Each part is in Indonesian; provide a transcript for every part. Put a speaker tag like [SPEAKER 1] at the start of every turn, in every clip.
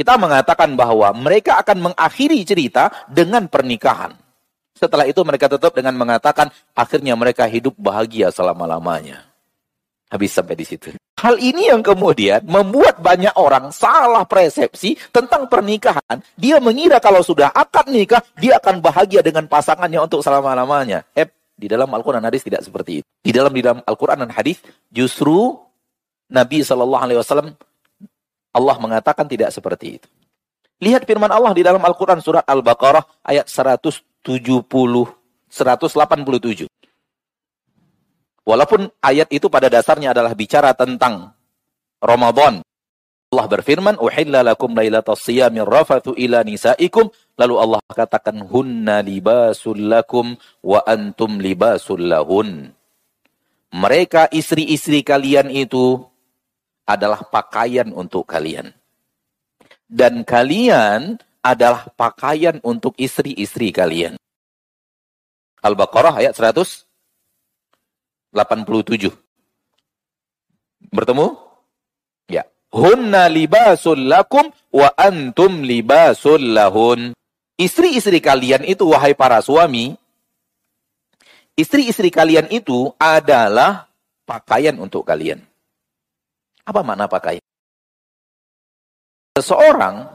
[SPEAKER 1] kita mengatakan bahwa mereka akan mengakhiri cerita dengan pernikahan. Setelah itu mereka tetap dengan mengatakan akhirnya mereka hidup bahagia selama-lamanya. Habis sampai di situ. Hal ini yang kemudian membuat banyak orang salah persepsi tentang pernikahan. Dia mengira kalau sudah akad nikah, dia akan bahagia dengan pasangannya untuk selama-lamanya. Eh, di dalam Al-Quran hadis tidak seperti itu. Di dalam di dalam Al-Quran dan hadis justru Nabi Wasallam Allah mengatakan tidak seperti itu. Lihat firman Allah di dalam Al-Quran surat Al-Baqarah ayat 170, 187. Walaupun ayat itu pada dasarnya adalah bicara tentang Ramadan. Allah berfirman, "Uhilla lakum siyamir rafathu ila nisaikum." Lalu Allah katakan, "Hunna libasul lakum wa antum libasul lahun." Mereka istri-istri kalian itu adalah pakaian untuk kalian. Dan kalian adalah pakaian untuk istri-istri kalian. Al-Baqarah ayat 187. Bertemu? Ya. Hunna libasul lakum wa antum libasul lahun. Istri-istri kalian itu, wahai para suami, istri-istri kalian itu adalah pakaian untuk kalian. Apa makna pakaian? Seseorang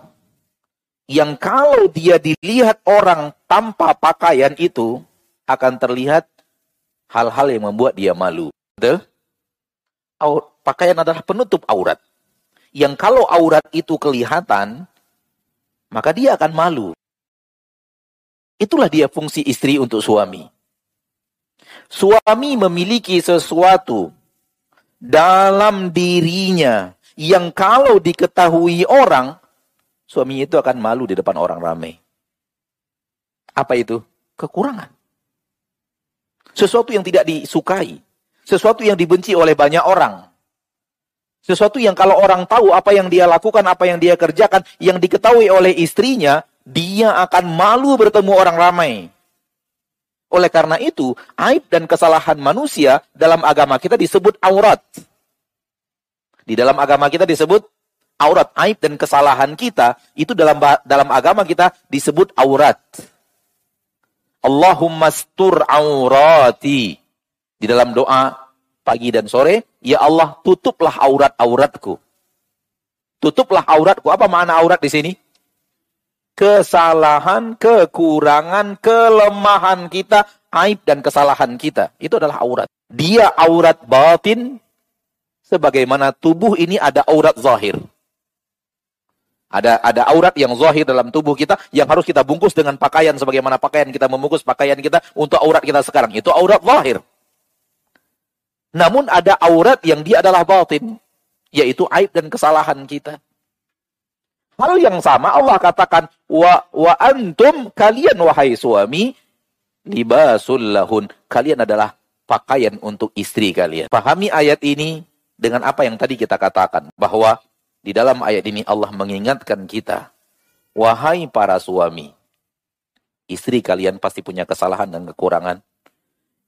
[SPEAKER 1] yang kalau dia dilihat orang tanpa pakaian itu akan terlihat hal-hal yang membuat dia malu. Betul? Pakaian adalah penutup aurat. Yang kalau aurat itu kelihatan, maka dia akan malu. Itulah dia fungsi istri untuk suami. Suami memiliki sesuatu dalam dirinya yang kalau diketahui orang, suami itu akan malu di depan orang ramai. Apa itu? Kekurangan. Sesuatu yang tidak disukai. Sesuatu yang dibenci oleh banyak orang. Sesuatu yang kalau orang tahu apa yang dia lakukan, apa yang dia kerjakan, yang diketahui oleh istrinya, dia akan malu bertemu orang ramai. Oleh karena itu, aib dan kesalahan manusia dalam agama kita disebut aurat. Di dalam agama kita disebut aurat, aib dan kesalahan kita itu dalam dalam agama kita disebut aurat. Allahumma stur aurati. Di dalam doa pagi dan sore, ya Allah tutuplah aurat-auratku. Tutuplah auratku. Apa makna aurat di sini? Kesalahan, kekurangan, kelemahan kita, aib dan kesalahan kita. Itu adalah aurat. Dia aurat batin, sebagaimana tubuh ini ada aurat zahir. Ada ada aurat yang zahir dalam tubuh kita yang harus kita bungkus dengan pakaian sebagaimana pakaian kita membungkus pakaian kita untuk aurat kita sekarang. Itu aurat zahir. Namun ada aurat yang dia adalah batin, yaitu aib dan kesalahan kita. Hal yang sama Allah katakan wa wa antum kalian wahai suami libasul lahun. Kalian adalah pakaian untuk istri kalian. Pahami ayat ini dengan apa yang tadi kita katakan bahwa di dalam ayat ini Allah mengingatkan kita wahai para suami istri kalian pasti punya kesalahan dan kekurangan.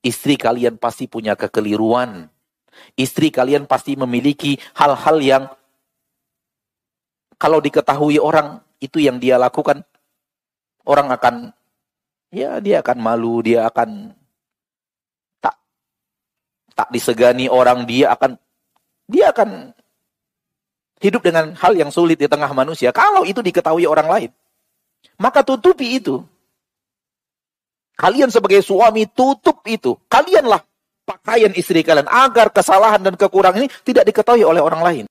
[SPEAKER 1] Istri kalian pasti punya kekeliruan. Istri kalian pasti memiliki hal-hal yang kalau diketahui orang itu yang dia lakukan, orang akan ya dia akan malu, dia akan tak tak disegani orang, dia akan dia akan hidup dengan hal yang sulit di tengah manusia. Kalau itu diketahui orang lain, maka tutupi itu. Kalian sebagai suami tutup itu. Kalianlah pakaian istri kalian agar kesalahan dan kekurangan ini tidak diketahui oleh orang lain.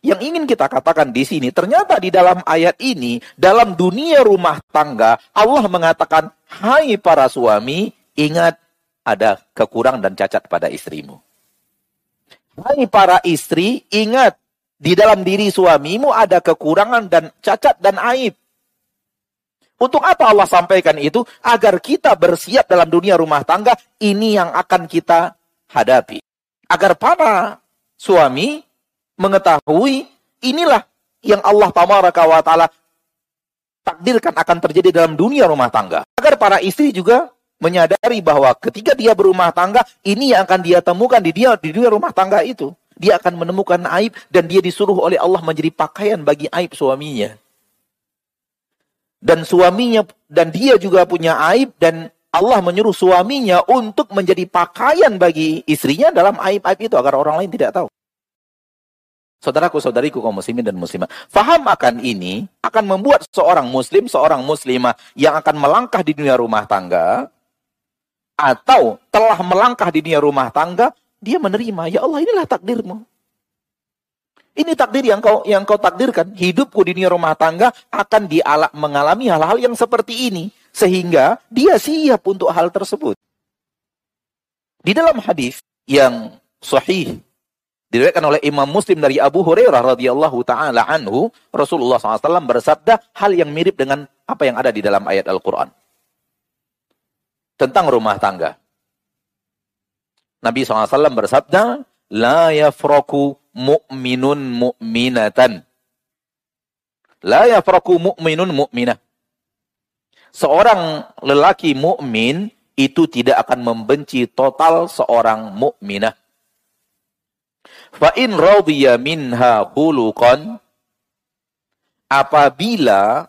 [SPEAKER 1] Yang ingin kita katakan di sini, ternyata di dalam ayat ini, dalam dunia rumah tangga, Allah mengatakan, Hai para suami, ingat ada kekurangan dan cacat pada istrimu. Hai para istri, ingat di dalam diri suamimu ada kekurangan dan cacat dan aib. Untuk apa Allah sampaikan itu? Agar kita bersiap dalam dunia rumah tangga, ini yang akan kita hadapi. Agar para suami mengetahui inilah yang Allah tabaraka wa taala takdirkan akan terjadi dalam dunia rumah tangga. Agar para istri juga menyadari bahwa ketika dia berumah tangga, ini yang akan dia temukan di dia di dunia rumah tangga itu. Dia akan menemukan aib dan dia disuruh oleh Allah menjadi pakaian bagi aib suaminya. dan suaminya dan dia juga punya aib dan Allah menyuruh suaminya untuk menjadi pakaian bagi istrinya dalam aib-aib itu agar orang lain tidak tahu. Saudaraku, saudariku kaum muslimin dan muslimah, faham akan ini akan membuat seorang muslim, seorang muslimah yang akan melangkah di dunia rumah tangga atau telah melangkah di dunia rumah tangga, dia menerima, ya Allah inilah takdirmu. Ini takdir yang kau yang kau takdirkan. Hidupku di dunia rumah tangga akan dialak mengalami hal-hal yang seperti ini sehingga dia siap untuk hal tersebut. Di dalam hadis yang sahih diriwayatkan oleh Imam Muslim dari Abu Hurairah radhiyallahu taala anhu, Rasulullah SAW bersabda hal yang mirip dengan apa yang ada di dalam ayat Al-Qur'an. Tentang rumah tangga. Nabi SAW bersabda, La yafraku mu'minun mu'minatan. La yafraku mu'minun mu'minah. Seorang lelaki mukmin itu tidak akan membenci total seorang mukminah. Fa in radiya minha khuluqan apabila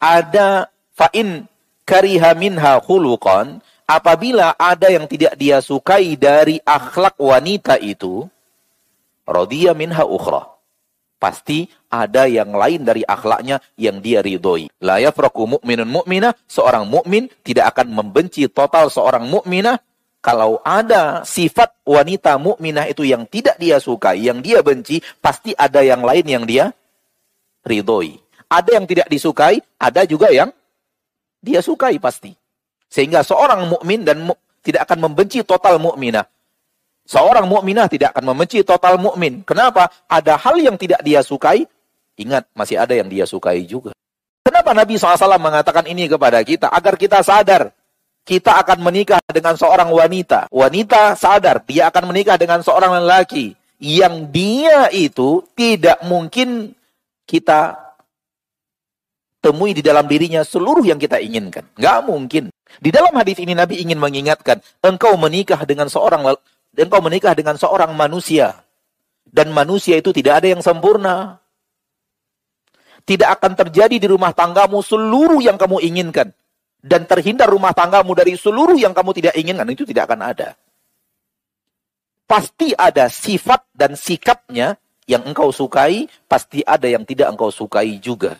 [SPEAKER 1] ada fa in kariha minha khuluqan apabila ada yang tidak dia sukai dari akhlak wanita itu Rodiya minha ukhra. Pasti ada yang lain dari akhlaknya yang dia ridhoi. La yafraku mu'minun mu'minah. Seorang mukmin tidak akan membenci total seorang mukminah kalau ada sifat wanita mukminah itu yang tidak dia sukai, yang dia benci, pasti ada yang lain yang dia ridhoi. Ada yang tidak disukai, ada juga yang dia sukai pasti. Sehingga seorang mukmin dan mu tidak akan membenci total mukminah. Seorang mukminah tidak akan membenci total mukmin. Kenapa? Ada hal yang tidak dia sukai, ingat masih ada yang dia sukai juga. Kenapa Nabi SAW mengatakan ini kepada kita? Agar kita sadar, kita akan menikah dengan seorang wanita. Wanita sadar, dia akan menikah dengan seorang lelaki. Yang dia itu tidak mungkin kita temui di dalam dirinya seluruh yang kita inginkan. Nggak mungkin. Di dalam hadis ini Nabi ingin mengingatkan, engkau menikah dengan seorang dan kau menikah dengan seorang manusia. Dan manusia itu tidak ada yang sempurna. Tidak akan terjadi di rumah tanggamu seluruh yang kamu inginkan. Dan terhindar rumah tanggamu dari seluruh yang kamu tidak inginkan. Itu tidak akan ada. Pasti ada sifat dan sikapnya yang engkau sukai. Pasti ada yang tidak engkau sukai juga.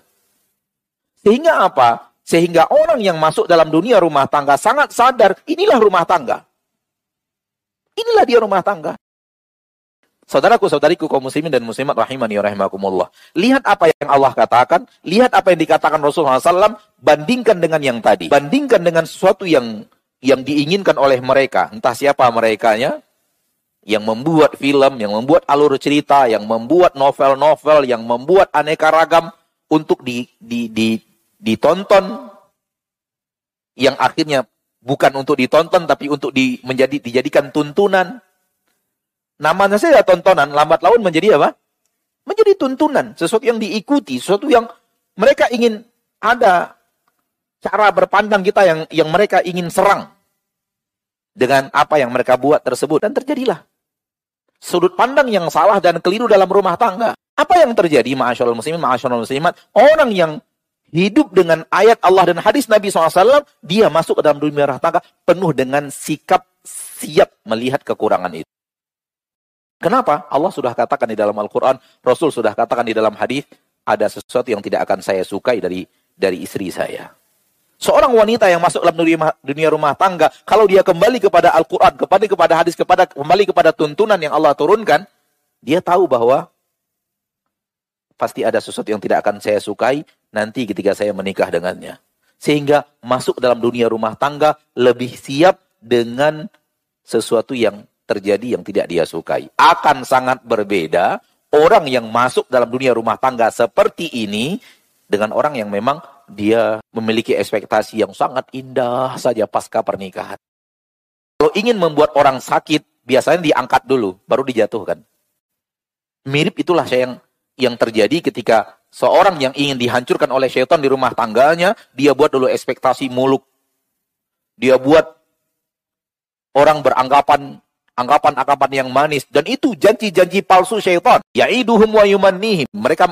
[SPEAKER 1] Sehingga apa? Sehingga orang yang masuk dalam dunia rumah tangga sangat sadar, inilah rumah tangga. Inilah dia rumah tangga. Saudaraku, saudariku, kaum muslimin dan muslimat rahimani wa rahimakumullah. Lihat apa yang Allah katakan, lihat apa yang dikatakan Rasulullah SAW, bandingkan dengan yang tadi. Bandingkan dengan sesuatu yang yang diinginkan oleh mereka. Entah siapa merekanya, yang membuat film, yang membuat alur cerita, yang membuat novel-novel, yang membuat aneka ragam untuk di, di, di, ditonton, yang akhirnya bukan untuk ditonton tapi untuk di, menjadi dijadikan tuntunan. Namanya saja tontonan, lambat laun menjadi apa? Menjadi tuntunan, sesuatu yang diikuti, sesuatu yang mereka ingin ada cara berpandang kita yang yang mereka ingin serang dengan apa yang mereka buat tersebut dan terjadilah sudut pandang yang salah dan keliru dalam rumah tangga. Apa yang terjadi, ma'asyarul muslimin, ma'asyarul muslimat? Orang yang hidup dengan ayat Allah dan hadis Nabi SAW, dia masuk ke dalam dunia rumah tangga penuh dengan sikap siap melihat kekurangan itu. Kenapa? Allah sudah katakan di dalam Al-Quran, Rasul sudah katakan di dalam hadis, ada sesuatu yang tidak akan saya sukai dari dari istri saya. Seorang wanita yang masuk dalam dunia, dunia rumah tangga, kalau dia kembali kepada Al-Quran, kembali kepada hadis, kepada kembali kepada tuntunan yang Allah turunkan, dia tahu bahwa pasti ada sesuatu yang tidak akan saya sukai nanti ketika saya menikah dengannya. Sehingga masuk dalam dunia rumah tangga lebih siap dengan sesuatu yang terjadi yang tidak dia sukai. Akan sangat berbeda orang yang masuk dalam dunia rumah tangga seperti ini dengan orang yang memang dia memiliki ekspektasi yang sangat indah saja pasca pernikahan. Kalau ingin membuat orang sakit, biasanya diangkat dulu, baru dijatuhkan. Mirip itulah yang yang terjadi ketika seorang yang ingin dihancurkan oleh syaitan di rumah tangganya, dia buat dulu ekspektasi muluk. Dia buat orang beranggapan anggapan-anggapan yang manis dan itu janji-janji palsu syaitan. Ya'iduhum wa yumannihim. Mereka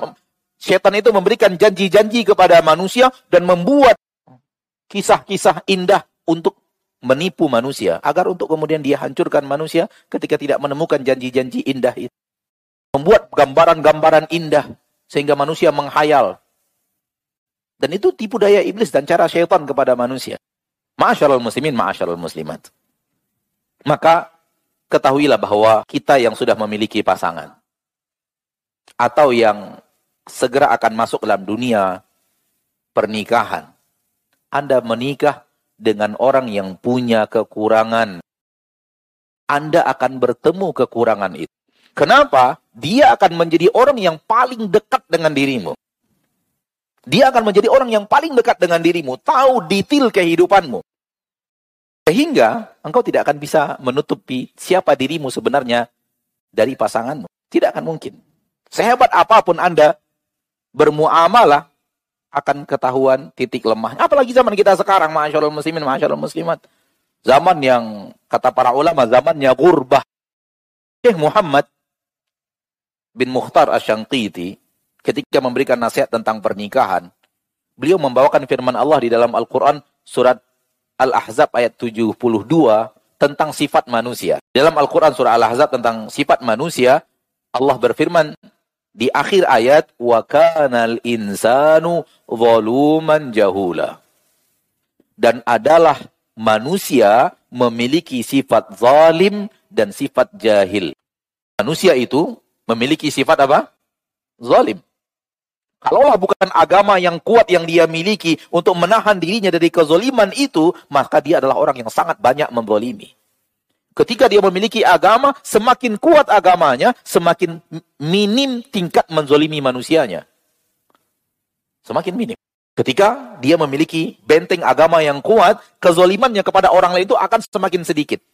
[SPEAKER 1] Setan itu memberikan janji-janji kepada manusia dan membuat kisah-kisah indah untuk menipu manusia agar untuk kemudian dia hancurkan manusia ketika tidak menemukan janji-janji indah itu. Membuat gambaran-gambaran indah sehingga manusia menghayal. Dan itu tipu daya iblis dan cara syaitan kepada manusia. Ma'asyarul muslimin, ma'asyarul muslimat. Maka ketahuilah bahwa kita yang sudah memiliki pasangan atau yang segera akan masuk dalam dunia pernikahan. Anda menikah dengan orang yang punya kekurangan. Anda akan bertemu kekurangan itu. Kenapa? Dia akan menjadi orang yang paling dekat dengan dirimu. Dia akan menjadi orang yang paling dekat dengan dirimu, tahu detail kehidupanmu. Sehingga engkau tidak akan bisa menutupi siapa dirimu sebenarnya dari pasanganmu. Tidak akan mungkin. Sehebat apa pun Anda bermuamalah akan ketahuan titik lemahnya. Apalagi zaman kita sekarang, masyaallah muslimin, masyaallah muslimat. Zaman yang kata para ulama zamannya gurbah. Syekh Muhammad bin Mukhtar Asy-Syanqiti ketika memberikan nasihat tentang pernikahan, beliau membawakan firman Allah di dalam Al-Qur'an surat Al-Ahzab ayat 72 tentang sifat manusia. Dalam Al-Qur'an surah Al-Ahzab tentang sifat manusia, Allah berfirman di akhir ayat kanal insanu zaluman jahula. Dan adalah manusia memiliki sifat zalim dan sifat jahil. Manusia itu memiliki sifat apa? Zalim. Kalaulah bukan agama yang kuat yang dia miliki untuk menahan dirinya dari kezoliman itu, maka dia adalah orang yang sangat banyak menzolimi. Ketika dia memiliki agama, semakin kuat agamanya, semakin minim tingkat menzolimi manusianya. Semakin minim. Ketika dia memiliki benteng agama yang kuat, kezolimannya kepada orang lain itu akan semakin sedikit.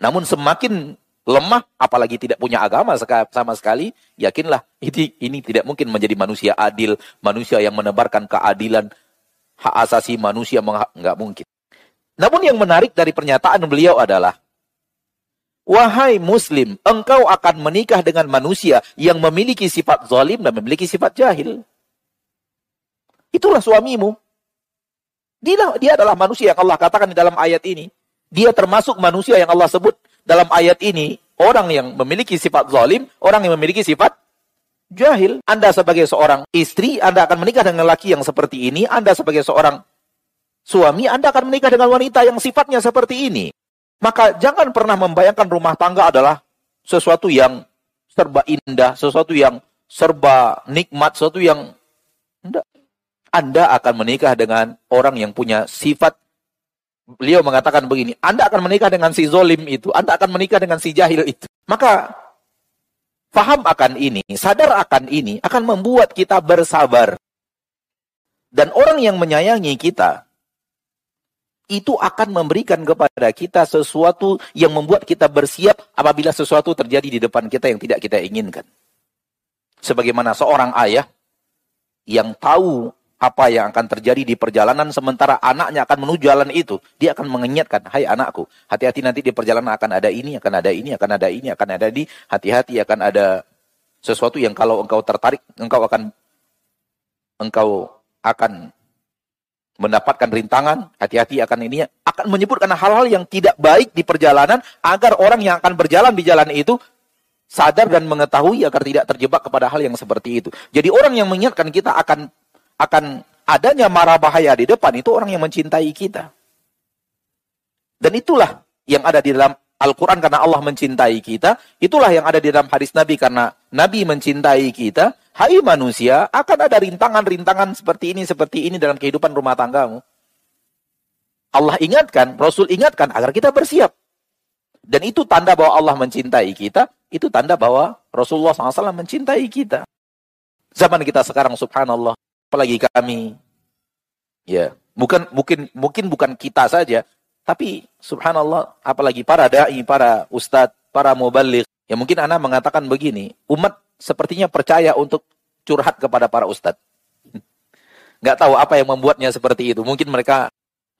[SPEAKER 1] Namun semakin lemah, apalagi tidak punya agama sama sekali, yakinlah ini, ini tidak mungkin menjadi manusia adil, manusia yang menebarkan keadilan, hak asasi manusia, enggak mungkin. Namun yang menarik dari pernyataan beliau adalah, Wahai muslim, engkau akan menikah dengan manusia yang memiliki sifat zalim dan memiliki sifat jahil. Itulah suamimu. Dia, dia adalah manusia yang Allah katakan di dalam ayat ini. Dia termasuk manusia yang Allah sebut dalam ayat ini. Orang yang memiliki sifat zalim, orang yang memiliki sifat jahil. Anda sebagai seorang istri, Anda akan menikah dengan laki yang seperti ini. Anda sebagai seorang suami, Anda akan menikah dengan wanita yang sifatnya seperti ini. Maka jangan pernah membayangkan rumah tangga adalah sesuatu yang serba indah, sesuatu yang serba nikmat, sesuatu yang. Anda akan menikah dengan orang yang punya sifat Beliau mengatakan begini, Anda akan menikah dengan si zolim itu, Anda akan menikah dengan si jahil itu. Maka, faham akan ini, sadar akan ini, akan membuat kita bersabar. Dan orang yang menyayangi kita, itu akan memberikan kepada kita sesuatu yang membuat kita bersiap apabila sesuatu terjadi di depan kita yang tidak kita inginkan. Sebagaimana seorang ayah yang tahu apa yang akan terjadi di perjalanan sementara anaknya akan menuju jalan itu, dia akan mengingatkan, "Hai anakku, hati-hati nanti di perjalanan akan ada ini, akan ada ini, akan ada ini, akan ada di, hati-hati akan ada sesuatu yang kalau engkau tertarik, engkau akan engkau akan mendapatkan rintangan, hati-hati akan ini, akan menyebutkan hal-hal yang tidak baik di perjalanan agar orang yang akan berjalan di jalan itu sadar dan mengetahui agar tidak terjebak kepada hal yang seperti itu. Jadi orang yang mengingatkan kita akan akan adanya mara bahaya di depan itu orang yang mencintai kita. Dan itulah yang ada di dalam Al-Quran karena Allah mencintai kita. Itulah yang ada di dalam hadis Nabi karena Nabi mencintai kita. Hai manusia, akan ada rintangan-rintangan seperti ini, seperti ini dalam kehidupan rumah tanggamu. Allah ingatkan, Rasul ingatkan agar kita bersiap. Dan itu tanda bahwa Allah mencintai kita, itu tanda bahwa Rasulullah SAW mencintai kita. Zaman kita sekarang, subhanallah, apalagi kami, ya, bukan mungkin mungkin bukan kita saja, tapi subhanallah, apalagi para dai, para ustadz, para mubalik, ya mungkin anak mengatakan begini, umat sepertinya percaya untuk curhat kepada para ustadz. Nggak tahu apa yang membuatnya seperti itu. Mungkin mereka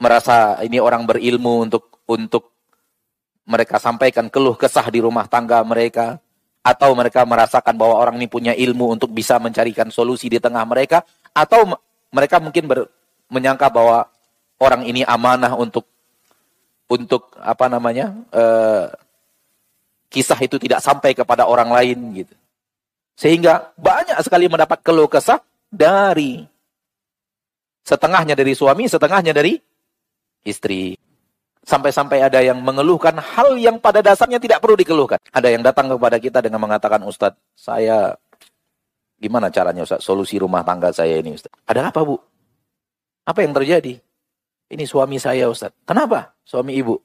[SPEAKER 1] merasa ini orang berilmu untuk untuk mereka sampaikan keluh kesah di rumah tangga mereka. atau mereka merasakan bahwa orang ini punya ilmu untuk bisa mencarikan solusi di tengah mereka atau mereka mungkin ber, menyangka bahwa orang ini amanah untuk untuk apa namanya uh, kisah itu tidak sampai kepada orang lain gitu sehingga banyak sekali mendapat keluh kesah dari setengahnya dari suami setengahnya dari istri Sampai-sampai ada yang mengeluhkan hal yang pada dasarnya tidak perlu dikeluhkan. Ada yang datang kepada kita dengan mengatakan, Ustadz, saya gimana caranya Ustadz, solusi rumah tangga saya ini Ustadz. Ada apa Bu? Apa yang terjadi? Ini suami saya Ustadz. Kenapa? Suami ibu.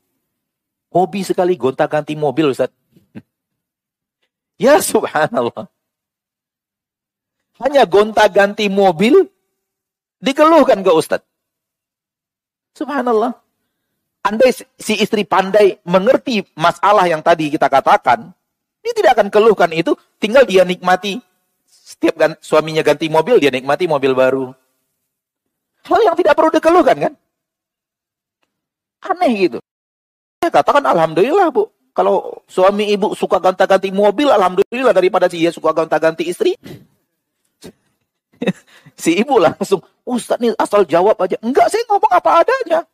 [SPEAKER 1] Hobi sekali gonta-ganti mobil Ustadz. ya subhanallah. Hanya gonta-ganti mobil dikeluhkan ke Ustadz. Subhanallah. Andai si istri pandai mengerti masalah yang tadi kita katakan, dia tidak akan keluhkan itu, tinggal dia nikmati. Setiap gan suaminya ganti mobil, dia nikmati mobil baru. Hal yang tidak perlu dikeluhkan kan? Aneh gitu. Saya katakan Alhamdulillah bu. Kalau suami ibu suka ganti-ganti mobil, Alhamdulillah daripada si dia suka ganti-ganti istri. si ibu langsung, Ustaz nih asal jawab aja. Enggak, saya ngomong apa adanya.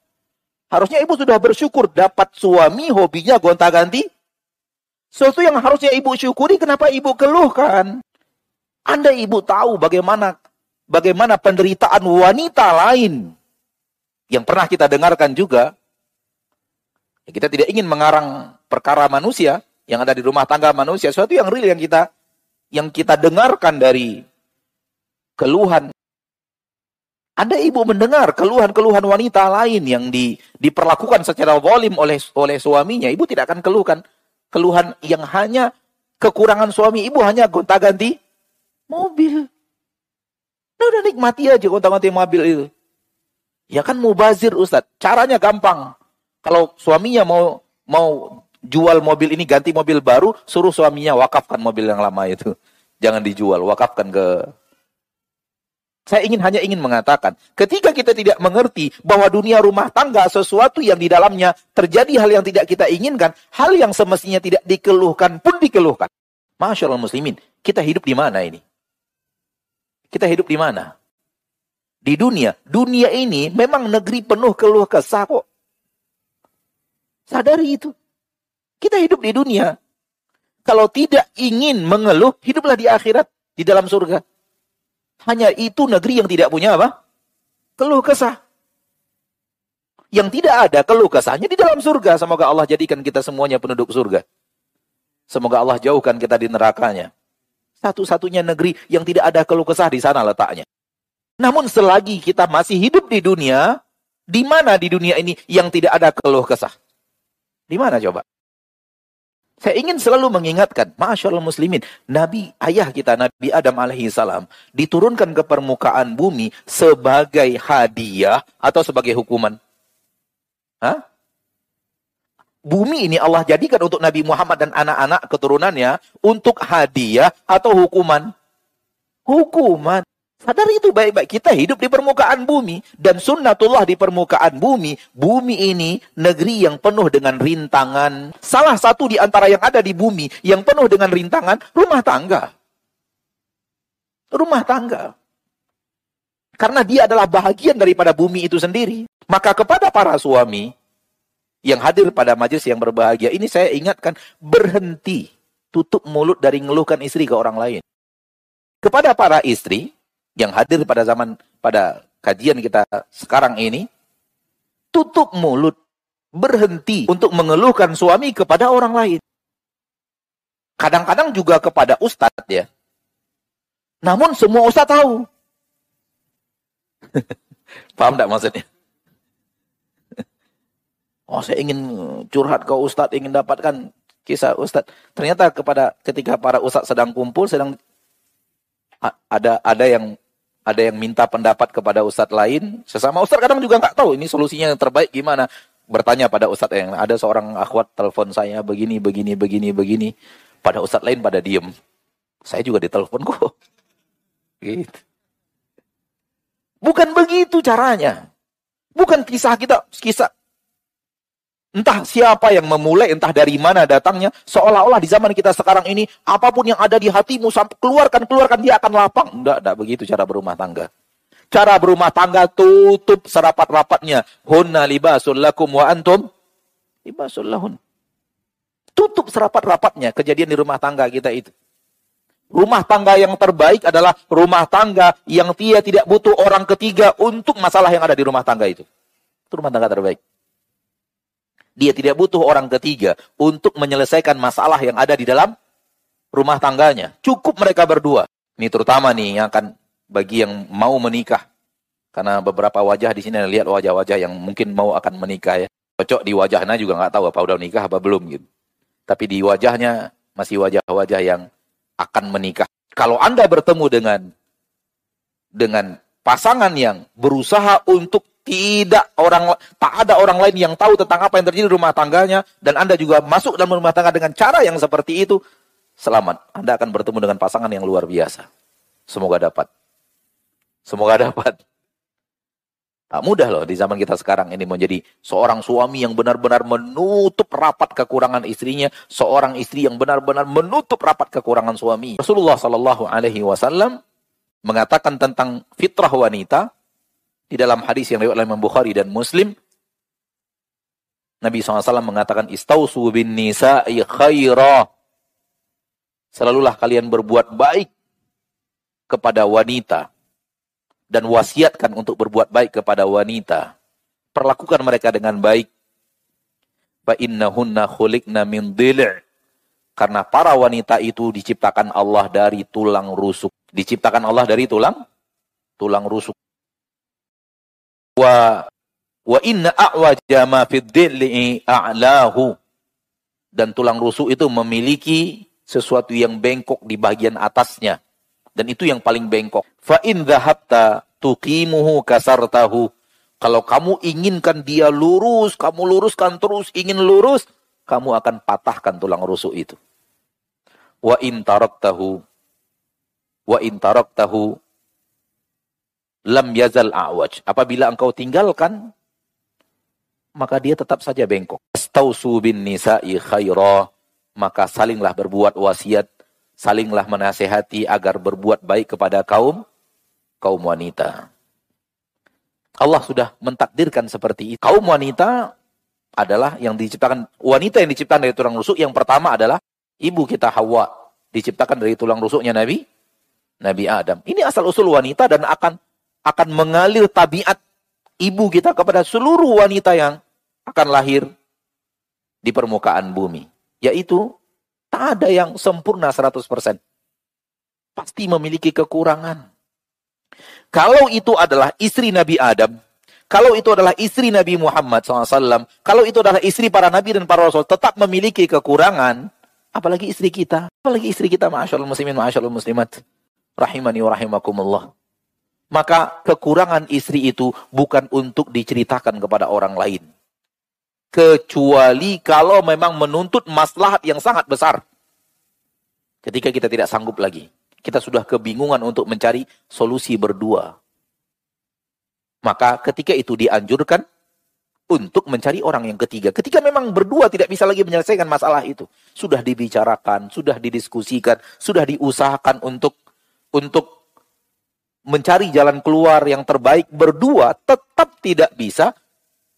[SPEAKER 1] Harusnya ibu sudah bersyukur dapat suami hobinya gonta-ganti. Sesuatu yang harusnya ibu syukuri, kenapa ibu keluhkan? Anda ibu tahu bagaimana bagaimana penderitaan wanita lain yang pernah kita dengarkan juga. Kita tidak ingin mengarang perkara manusia yang ada di rumah tangga manusia, sesuatu yang real yang kita yang kita dengarkan dari keluhan ada ibu mendengar keluhan-keluhan wanita lain yang di, diperlakukan secara volim oleh oleh suaminya. Ibu tidak akan keluhkan keluhan yang hanya kekurangan suami ibu hanya gonta-ganti mobil. Nah, udah nikmati aja gonta-ganti mobil itu. Ya kan mubazir Ustaz. Caranya gampang. Kalau suaminya mau mau jual mobil ini ganti mobil baru, suruh suaminya wakafkan mobil yang lama itu. Jangan dijual, wakafkan ke saya ingin hanya ingin mengatakan, ketika kita tidak mengerti bahwa dunia rumah tangga sesuatu yang di dalamnya terjadi hal yang tidak kita inginkan, hal yang semestinya tidak dikeluhkan pun dikeluhkan. Masya Allah muslimin, kita hidup di mana ini? Kita hidup di mana? Di dunia. Dunia ini memang negeri penuh keluh kesah kok. Sadari itu. Kita hidup di dunia. Kalau tidak ingin mengeluh, hiduplah di akhirat, di dalam surga. Hanya itu negeri yang tidak punya apa? Keluh kesah. Yang tidak ada keluh kesahnya di dalam surga. Semoga Allah jadikan kita semuanya penduduk surga. Semoga Allah jauhkan kita di nerakanya. Satu-satunya negeri yang tidak ada keluh kesah di sana letaknya. Namun selagi kita masih hidup di dunia, di mana di dunia ini yang tidak ada keluh kesah? Di mana coba? Saya ingin selalu mengingatkan, Masya Allah muslimin, Nabi ayah kita, Nabi Adam alaihi salam, diturunkan ke permukaan bumi sebagai hadiah atau sebagai hukuman. Hah? Bumi ini Allah jadikan untuk Nabi Muhammad dan anak-anak keturunannya untuk hadiah atau hukuman. Hukuman. Sadar itu baik-baik. Kita hidup di permukaan bumi. Dan sunnatullah di permukaan bumi. Bumi ini negeri yang penuh dengan rintangan. Salah satu di antara yang ada di bumi yang penuh dengan rintangan, rumah tangga. Rumah tangga. Karena dia adalah bahagian daripada bumi itu sendiri. Maka kepada para suami yang hadir pada majelis yang berbahagia ini saya ingatkan berhenti tutup mulut dari ngeluhkan istri ke orang lain. Kepada para istri, yang hadir pada zaman pada kajian kita sekarang ini tutup mulut berhenti untuk mengeluhkan suami kepada orang lain. Kadang-kadang juga kepada ustadz ya. Namun semua ustadz tahu. Paham tidak maksudnya? Oh saya ingin curhat ke ustadz, ingin dapatkan kisah ustadz. Ternyata kepada ketika para ustadz sedang kumpul, sedang ada ada yang ada yang minta pendapat kepada ustadz lain, sesama ustadz kadang juga nggak tahu ini solusinya yang terbaik gimana. Bertanya pada ustadz yang ada seorang akhwat telepon saya begini, begini, begini, begini. Pada ustadz lain pada diem. Saya juga ditelepon kok. Gitu. Bukan begitu caranya. Bukan kisah kita, kisah. Entah siapa yang memulai, entah dari mana datangnya. Seolah-olah di zaman kita sekarang ini, apa pun yang ada di hatimu, keluarkan, keluarkan, dia akan lapang. Enggak, enggak begitu cara berumah tangga. Cara berumah tangga tutup serapat-rapatnya. Hunna libasul lakum wa antum libasul lahun. Tutup serapat-rapatnya kejadian di rumah tangga kita itu. Rumah tangga yang terbaik adalah rumah tangga yang dia tidak butuh orang ketiga untuk masalah yang ada di rumah tangga itu. Itu rumah tangga terbaik. Dia tidak butuh orang ketiga untuk menyelesaikan masalah yang ada di dalam rumah tangganya. Cukup mereka berdua. Ini terutama nih yang akan bagi yang mau menikah. Karena beberapa wajah di sini lihat wajah-wajah yang mungkin mau akan menikah ya. Cocok di wajahnya juga nggak tahu apa udah nikah apa belum gitu. Tapi di wajahnya masih wajah-wajah yang akan menikah. Kalau Anda bertemu dengan dengan pasangan yang berusaha untuk tidak orang tak ada orang lain yang tahu tentang apa yang terjadi di rumah tangganya dan Anda juga masuk dalam rumah tangga dengan cara yang seperti itu, selamat. Anda akan bertemu dengan pasangan yang luar biasa. Semoga dapat. Semoga dapat. Tak mudah loh di zaman kita sekarang ini menjadi seorang suami yang benar-benar menutup rapat kekurangan istrinya, seorang istri yang benar-benar menutup rapat kekurangan suami. Rasulullah Shallallahu Alaihi Wasallam mengatakan tentang fitrah wanita di dalam hadis yang riwayat Imam Bukhari dan Muslim, Nabi SAW mengatakan, Istausu bin nisa'i khaira. Selalulah kalian berbuat baik kepada wanita. Dan wasiatkan untuk berbuat baik kepada wanita. Perlakukan mereka dengan baik. Fa innahunna khuliqna min dil' Karena para wanita itu diciptakan Allah dari tulang rusuk. Diciptakan Allah dari tulang tulang rusuk wa wa inna a'waja ma fid a'lahu. Dan tulang rusuk itu memiliki sesuatu yang bengkok di bagian atasnya. Dan itu yang paling bengkok. Fa in dhahabta tuqimuhu kasartahu. Kalau kamu inginkan dia lurus kamu luruskan terus ingin lurus kamu akan patahkan tulang rusuk itu. Wa in taraktahu. Wa in taraktahu lam yazal a'waj. Apabila engkau tinggalkan, maka dia tetap saja bengkok. Astausu bin nisa'i khaira. Maka salinglah berbuat wasiat, salinglah menasehati agar berbuat baik kepada kaum kaum wanita. Allah sudah mentakdirkan seperti itu. Kaum wanita adalah yang diciptakan wanita yang diciptakan dari tulang rusuk yang pertama adalah ibu kita Hawa diciptakan dari tulang rusuknya Nabi Nabi Adam. Ini asal usul wanita dan akan akan mengalir tabiat ibu kita kepada seluruh wanita yang akan lahir di permukaan bumi. Yaitu, tak ada yang sempurna 100%. Pasti memiliki kekurangan. Kalau itu adalah istri Nabi Adam, kalau itu adalah istri Nabi Muhammad SAW, kalau itu adalah istri para nabi dan para rasul, tetap memiliki kekurangan, apalagi istri kita, apalagi istri kita, ma'asyarul muslimin, ma'asyarul muslimat, rahimani wa rahimakumullah. Maka kekurangan istri itu bukan untuk diceritakan kepada orang lain. Kecuali kalau memang menuntut maslahat yang sangat besar. Ketika kita tidak sanggup lagi. Kita sudah kebingungan untuk mencari solusi berdua. Maka ketika itu dianjurkan untuk mencari orang yang ketiga. Ketika memang berdua tidak bisa lagi menyelesaikan masalah itu. Sudah dibicarakan, sudah didiskusikan, sudah diusahakan untuk untuk mencari jalan keluar yang terbaik berdua tetap tidak bisa,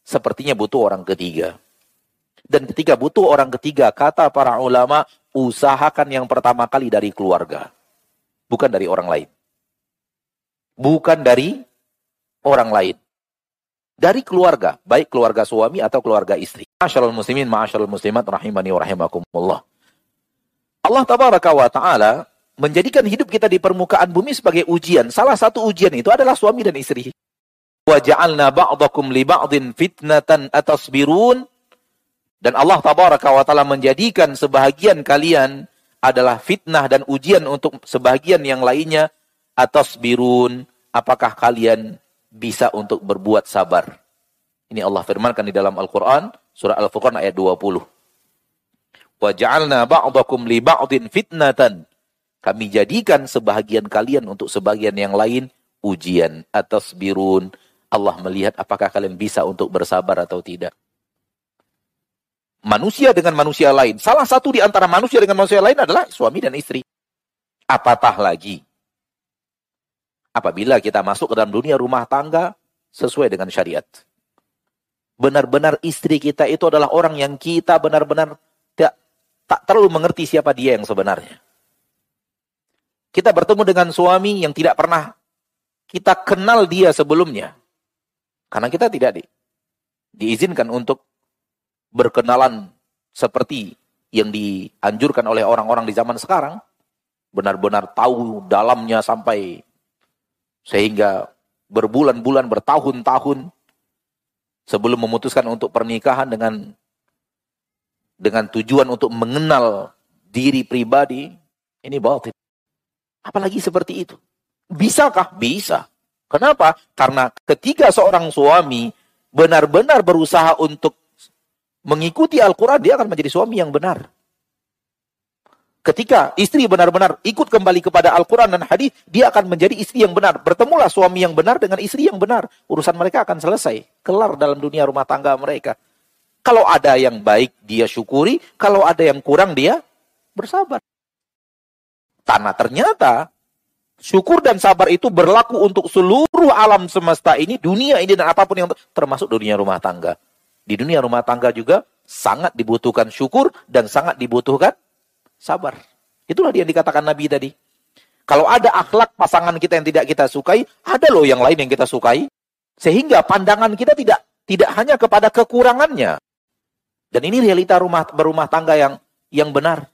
[SPEAKER 1] sepertinya butuh orang ketiga. Dan ketika butuh orang ketiga, kata para ulama, usahakan yang pertama kali dari keluarga. Bukan dari orang lain. Bukan dari orang lain. Dari keluarga, baik keluarga suami atau keluarga istri. Masyaallah muslimin, masyaallah muslimat, rahimani rahimakumullah. Allah ta'ala menjadikan hidup kita di permukaan bumi sebagai ujian. Salah satu ujian itu adalah suami dan istri. Wa ja'alna ba'dakum li ba'din fitnatan atasbirun. Dan Allah tabaraka wa taala menjadikan sebahagian kalian adalah fitnah dan ujian untuk sebahagian yang lainnya atas birun. Apakah kalian bisa untuk berbuat sabar? Ini Allah firmankan di dalam Al-Quran, surah Al-Furqan ayat 20. Wa ja'alna ba'dakum li ba'din fitnatan kami jadikan sebahagian kalian untuk sebagian yang lain ujian atas birun. Allah melihat apakah kalian bisa untuk bersabar atau tidak. manusia dengan manusia lain. Salah satu di antara manusia dengan manusia lain adalah suami dan istri. Apatah lagi. Apabila kita masuk ke dalam dunia rumah tangga sesuai dengan syariat. Benar-benar istri kita itu adalah orang yang kita benar-benar tidak tak terlalu mengerti siapa dia yang sebenarnya. Kita bertemu dengan suami yang tidak pernah kita kenal dia sebelumnya. Karena kita tidak di, diizinkan untuk berkenalan seperti yang dianjurkan oleh orang-orang di zaman sekarang. Benar-benar tahu dalamnya sampai sehingga berbulan-bulan, bertahun-tahun sebelum memutuskan untuk pernikahan dengan dengan tujuan untuk mengenal diri pribadi, ini batin. Apalagi seperti itu. Bisakah? Bisa. Kenapa? Karena ketika seorang suami benar-benar berusaha untuk mengikuti Al-Quran, dia akan menjadi suami yang benar. Ketika istri benar-benar ikut kembali kepada Al-Quran dan hadis, dia akan menjadi istri yang benar. Bertemulah suami yang benar dengan istri yang benar. Urusan mereka akan selesai. Kelar dalam dunia rumah tangga mereka. Kalau ada yang baik, dia syukuri. Kalau ada yang kurang, dia bersabar. Karena ternyata syukur dan sabar itu berlaku untuk seluruh alam semesta ini, dunia ini dan apa pun yang termasuk dunia rumah tangga. Di dunia rumah tangga juga sangat dibutuhkan syukur dan sangat dibutuhkan sabar. Itulah yang dikatakan Nabi tadi. Kalau ada akhlak pasangan kita yang tidak kita sukai, ada loh yang lain yang kita sukai. Sehingga pandangan kita tidak tidak hanya kepada kekurangannya. Dan ini realita rumah berumah tangga yang yang benar.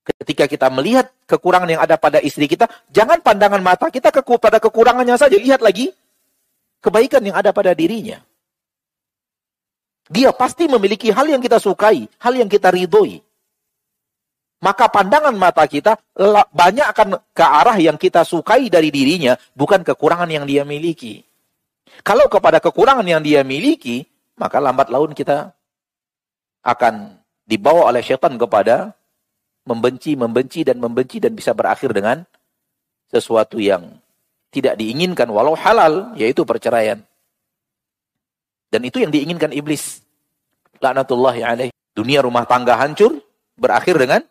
[SPEAKER 1] Ketika kita melihat kekurangan yang ada pada istri kita, jangan pandangan mata kita ke, pada kekurangannya saja. Lihat lagi kebaikan yang ada pada dirinya. Dia pasti memiliki hal yang kita sukai, hal yang kita ridhoi. Maka pandangan mata kita banyak akan ke arah yang kita sukai dari dirinya, bukan kekurangan yang dia miliki. Kalau kepada kekurangan yang dia miliki, maka lambat laun kita akan dibawa oleh setan kepada membenci, membenci, dan membenci dan bisa berakhir dengan sesuatu yang tidak diinginkan walau halal, yaitu perceraian. Dan itu yang diinginkan iblis. Laknatullahi alaih. Dunia rumah tangga hancur, berakhir dengan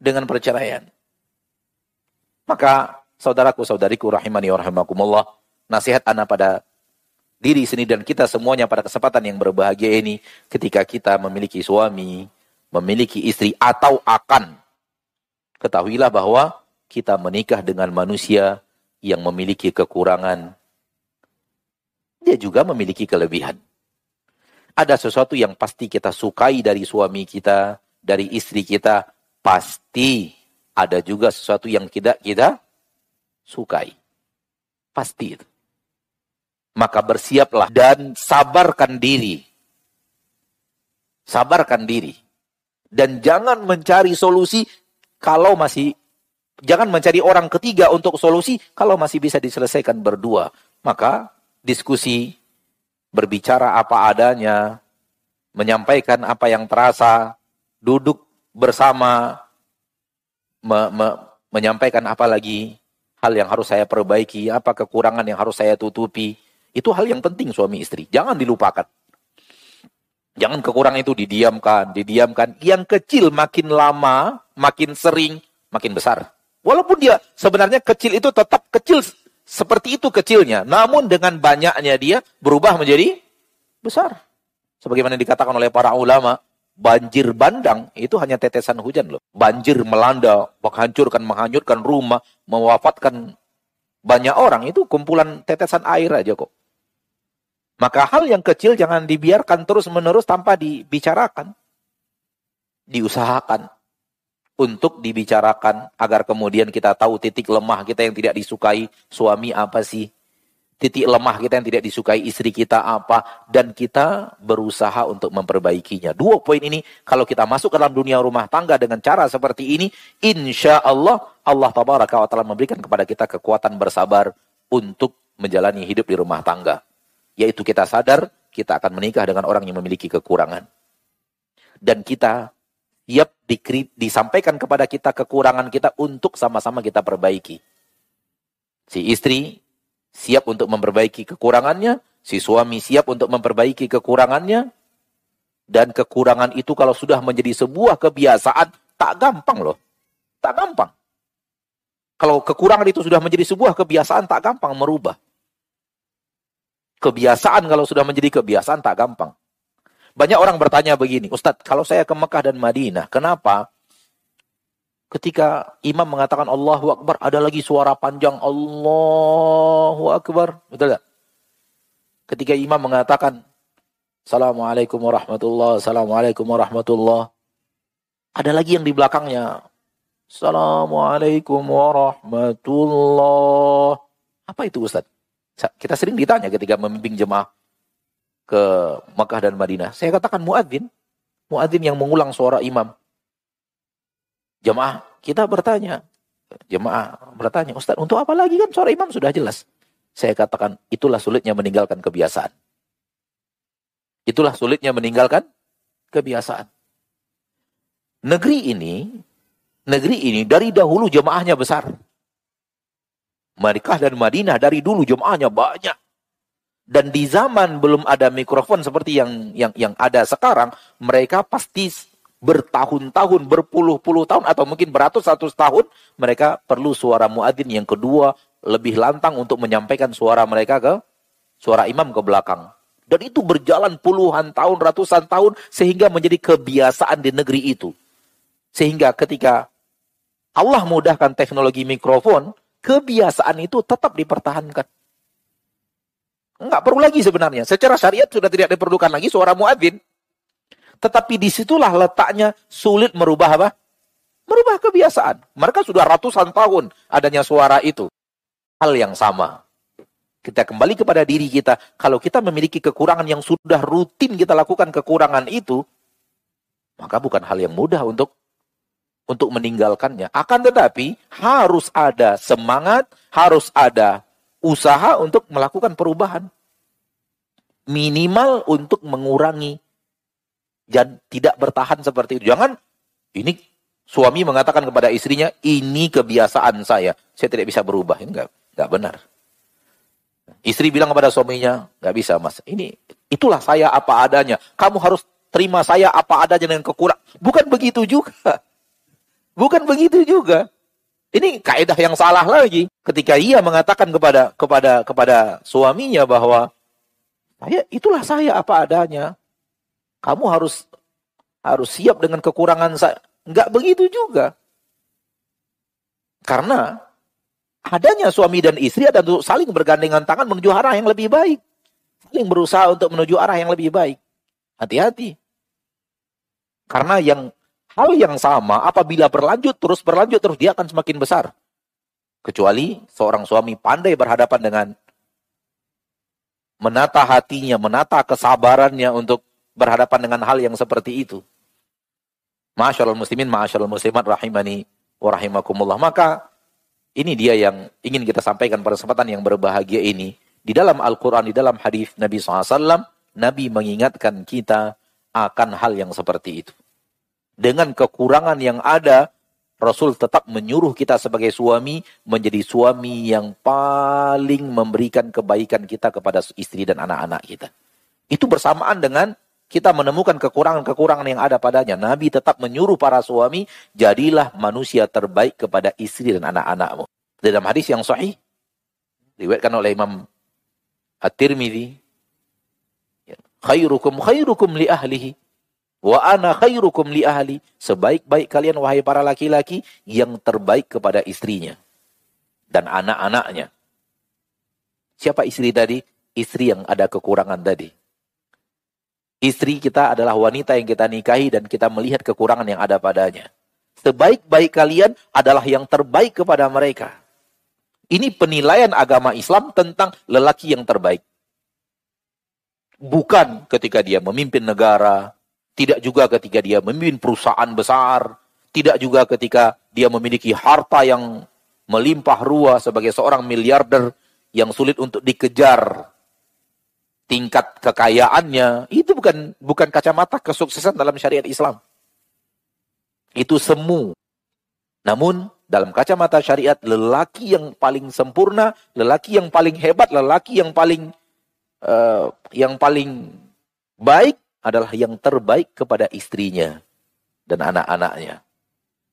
[SPEAKER 1] dengan perceraian. Maka saudaraku, saudariku rahimani wa rahimakumullah, nasihat anak pada diri sini dan kita semuanya pada kesempatan yang berbahagia ini ketika kita memiliki suami, memiliki istri atau akan. Ketahuilah bahwa kita menikah dengan manusia yang memiliki kekurangan. Dia juga memiliki kelebihan. Ada sesuatu yang pasti kita sukai dari suami kita, dari istri kita, pasti ada juga sesuatu yang tidak kita sukai. Pasti itu. Maka bersiaplah dan sabarkan diri. Sabarkan diri dan jangan mencari solusi kalau masih jangan mencari orang ketiga untuk solusi kalau masih bisa diselesaikan berdua. Maka diskusi, berbicara apa adanya, menyampaikan apa yang terasa, duduk bersama, me, me, menyampaikan apa lagi hal yang harus saya perbaiki, apa kekurangan yang harus saya tutupi. Itu hal yang penting suami istri. Jangan dilupakan. Jangan kekurangan itu didiamkan, didiamkan. Yang kecil makin lama, makin sering, makin besar. Walaupun dia sebenarnya kecil itu tetap kecil seperti itu kecilnya. Namun dengan banyaknya dia berubah menjadi besar. Sebagaimana dikatakan oleh para ulama, banjir bandang itu hanya tetesan hujan loh. Banjir melanda, menghancurkan, menghanyutkan rumah, mewafatkan banyak orang. Itu kumpulan tetesan air aja kok. Maka hal yang kecil jangan dibiarkan terus-menerus tanpa dibicarakan. Diusahakan untuk dibicarakan agar kemudian kita tahu titik lemah kita yang tidak disukai suami apa sih. Titik lemah kita yang tidak disukai istri kita apa. Dan kita berusaha untuk memperbaikinya. Dua poin ini kalau kita masuk ke dalam dunia rumah tangga dengan cara seperti ini. Insya Allah Allah tabaraka wa ta'ala memberikan kepada kita kekuatan bersabar untuk menjalani hidup di rumah tangga. Yaitu kita sadar kita akan menikah dengan orang yang memiliki kekurangan. Dan kita siap di, disampaikan kepada kita kekurangan kita untuk sama-sama kita perbaiki. Si istri siap untuk memperbaiki kekurangannya, si suami siap untuk memperbaiki kekurangannya, Dan kekurangan itu kalau sudah menjadi sebuah kebiasaan, tak gampang loh. Tak gampang. Kalau kekurangan itu sudah menjadi sebuah kebiasaan, tak gampang merubah. Kebiasaan kalau sudah menjadi kebiasaan, tak gampang. Banyak orang bertanya begini, Ustadz, kalau saya ke Mekah dan Madinah, kenapa ketika imam mengatakan Allahu Akbar, ada lagi suara panjang Allahu Akbar. Betul tak? Ketika imam mengatakan Assalamualaikum warahmatullahi Assalamualaikum warahmatullahi Ada lagi yang di belakangnya. Assalamualaikum warahmatullahi Apa itu Ustaz? Kita sering ditanya ketika membimbing jemaah ke Mekah dan Madinah. Saya katakan muadzin. Muadzin yang mengulang suara imam. Jemaah kita bertanya. Jemaah bertanya, Ustaz, untuk apa lagi kan suara imam sudah jelas. Saya katakan, itulah sulitnya meninggalkan kebiasaan. Itulah sulitnya meninggalkan kebiasaan. Negeri ini, negeri ini dari dahulu jemaahnya besar. Mereka dan Madinah dari dulu jemaahnya banyak. Dan di zaman belum ada mikrofon seperti yang yang yang ada sekarang, mereka pasti bertahun-tahun, berpuluh-puluh tahun atau mungkin beratus-ratus tahun mereka perlu suara muadzin yang kedua lebih lantang untuk menyampaikan suara mereka ke suara imam ke belakang. Dan itu berjalan puluhan tahun, ratusan tahun sehingga menjadi kebiasaan di negeri itu. Sehingga ketika Allah mudahkan teknologi mikrofon, kebiasaan itu tetap dipertahankan. Enggak perlu lagi sebenarnya. Secara syariat sudah tidak diperlukan lagi suara muadzin. Tetapi di situlah letaknya sulit merubah apa? Merubah kebiasaan. Mereka sudah ratusan tahun adanya suara itu. Hal yang sama. Kita kembali kepada diri kita. Kalau kita memiliki kekurangan yang sudah rutin kita lakukan kekurangan itu, maka bukan hal yang mudah untuk untuk meninggalkannya. Akan tetapi harus ada semangat, harus ada usaha untuk melakukan perubahan. Minimal untuk mengurangi dan tidak bertahan seperti itu. Jangan ini suami mengatakan kepada istrinya, ini kebiasaan saya, saya tidak bisa berubah. Ini enggak, enggak benar. Istri bilang kepada suaminya, enggak bisa mas, ini itulah saya apa adanya. Kamu harus terima saya apa adanya dengan kekurangan. Bukan begitu juga. Bukan begitu juga. Ini kaidah yang salah lagi. Ketika ia mengatakan kepada kepada kepada suaminya bahwa saya itulah saya apa adanya. Kamu harus harus siap dengan kekurangan saya. Enggak begitu juga. Karena adanya suami dan istri ada untuk saling bergandengan tangan menuju arah yang lebih baik. Saling berusaha untuk menuju arah yang lebih baik. Hati-hati. Karena yang hal yang sama apabila berlanjut terus berlanjut terus dia akan semakin besar. Kecuali seorang suami pandai berhadapan dengan menata hatinya, menata kesabarannya untuk berhadapan dengan hal yang seperti itu. Masyaallah muslimin, masyaallah muslimat rahimani wa rahimakumullah. Maka ini dia yang ingin kita sampaikan pada kesempatan yang berbahagia ini. Di dalam Al-Quran, di dalam hadis Nabi SAW, Nabi mengingatkan kita akan hal yang seperti itu. Dengan kekurangan yang ada, Rasul tetap menyuruh kita sebagai suami menjadi suami yang paling memberikan kebaikan kita kepada istri dan anak-anak kita. Itu bersamaan dengan kita menemukan kekurangan-kekurangan yang ada padanya. Nabi tetap menyuruh para suami, jadilah manusia terbaik kepada istri dan anak-anakmu. Dalam hadis yang sahih, diriwayatkan oleh Imam At-Tirmidzi, ya, khairukum khairukum li ahlihi wa ana khairukum li ahli. Sebaik-baik kalian wahai para laki-laki yang terbaik kepada istrinya dan anak-anaknya. Siapa istri tadi? Istri yang ada kekurangan tadi. Istri kita adalah wanita yang kita nikahi dan kita melihat kekurangan yang ada padanya. Sebaik-baik kalian adalah yang terbaik kepada mereka. Ini penilaian agama Islam tentang lelaki yang terbaik. Bukan ketika dia memimpin negara, tidak juga ketika dia memimpin perusahaan besar, tidak juga ketika dia memiliki harta yang melimpah ruah sebagai seorang miliarder yang sulit untuk dikejar tingkat kekayaannya, itu bukan bukan kacamata kesuksesan dalam syariat Islam. Itu semu. Namun dalam kacamata syariat lelaki yang paling sempurna, lelaki yang paling hebat, lelaki yang paling uh, yang paling baik adalah yang terbaik kepada istrinya dan anak-anaknya.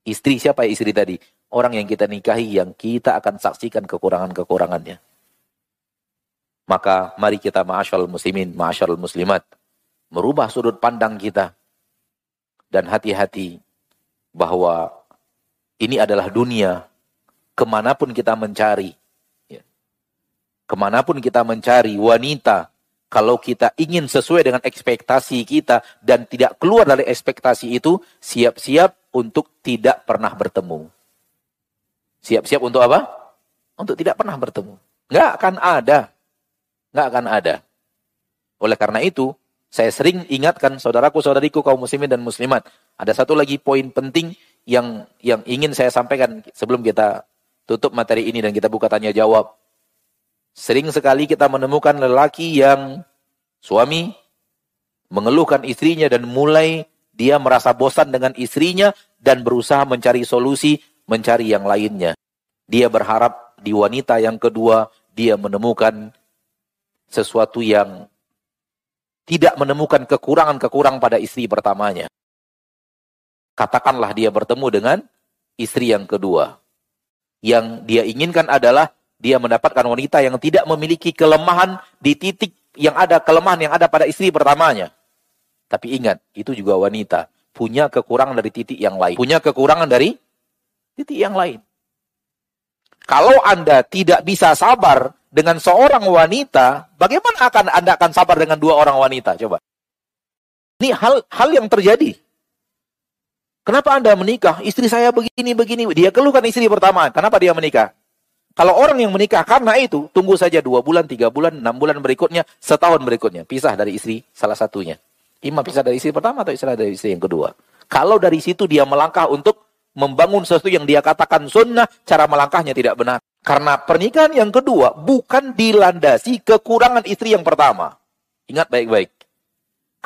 [SPEAKER 1] Istri siapa ya istri tadi? Orang yang kita nikahi yang kita akan saksikan kekurangan-kekurangannya. Maka mari kita ma'asyal muslimin, ma'asyal muslimat. Merubah sudut pandang kita. Dan hati-hati bahwa ini adalah dunia. Ke mana pun kita mencari. Ya. Ke mana pun kita mencari wanita. Kalau kita ingin sesuai dengan ekspektasi kita dan tidak keluar dari ekspektasi itu, siap-siap untuk tidak pernah bertemu. Siap-siap untuk apa? Untuk tidak pernah bertemu. Nggak akan ada. Nggak akan ada. Oleh karena itu, saya sering ingatkan saudaraku, saudariku, kaum muslimin dan muslimat. Ada satu lagi poin penting yang yang ingin saya sampaikan sebelum kita tutup materi ini dan kita buka tanya jawab. Sering sekali kita menemukan lelaki yang suami mengeluhkan istrinya dan mulai dia merasa bosan dengan istrinya dan berusaha mencari solusi, mencari yang lainnya. Dia berharap di wanita yang kedua dia menemukan sesuatu yang tidak menemukan kekurangan-kekurangan pada istri pertamanya. Katakanlah dia bertemu dengan istri yang kedua. Yang dia inginkan adalah dia mendapatkan wanita yang tidak memiliki kelemahan di titik yang ada kelemahan yang ada pada istri pertamanya. Tapi ingat, itu juga wanita. Punya kekurangan dari titik yang lain. Punya kekurangan dari titik yang lain. Kalau Anda tidak bisa sabar dengan seorang wanita, bagaimana akan Anda akan sabar dengan dua orang wanita? Coba. Ini hal hal yang terjadi. Kenapa Anda menikah? Istri saya begini, begini. Dia keluhkan istri pertama. Kenapa dia menikah? Kalau orang yang menikah karena itu, tunggu saja dua bulan, tiga bulan, enam bulan berikutnya, setahun berikutnya. Pisah dari istri salah satunya. Imam bisa dari istri pertama atau istri dari istri yang kedua. Kalau dari situ dia melangkah untuk membangun sesuatu yang dia katakan sunnah, cara melangkahnya tidak benar. Karena pernikahan yang kedua bukan dilandasi kekurangan istri yang pertama. Ingat baik-baik.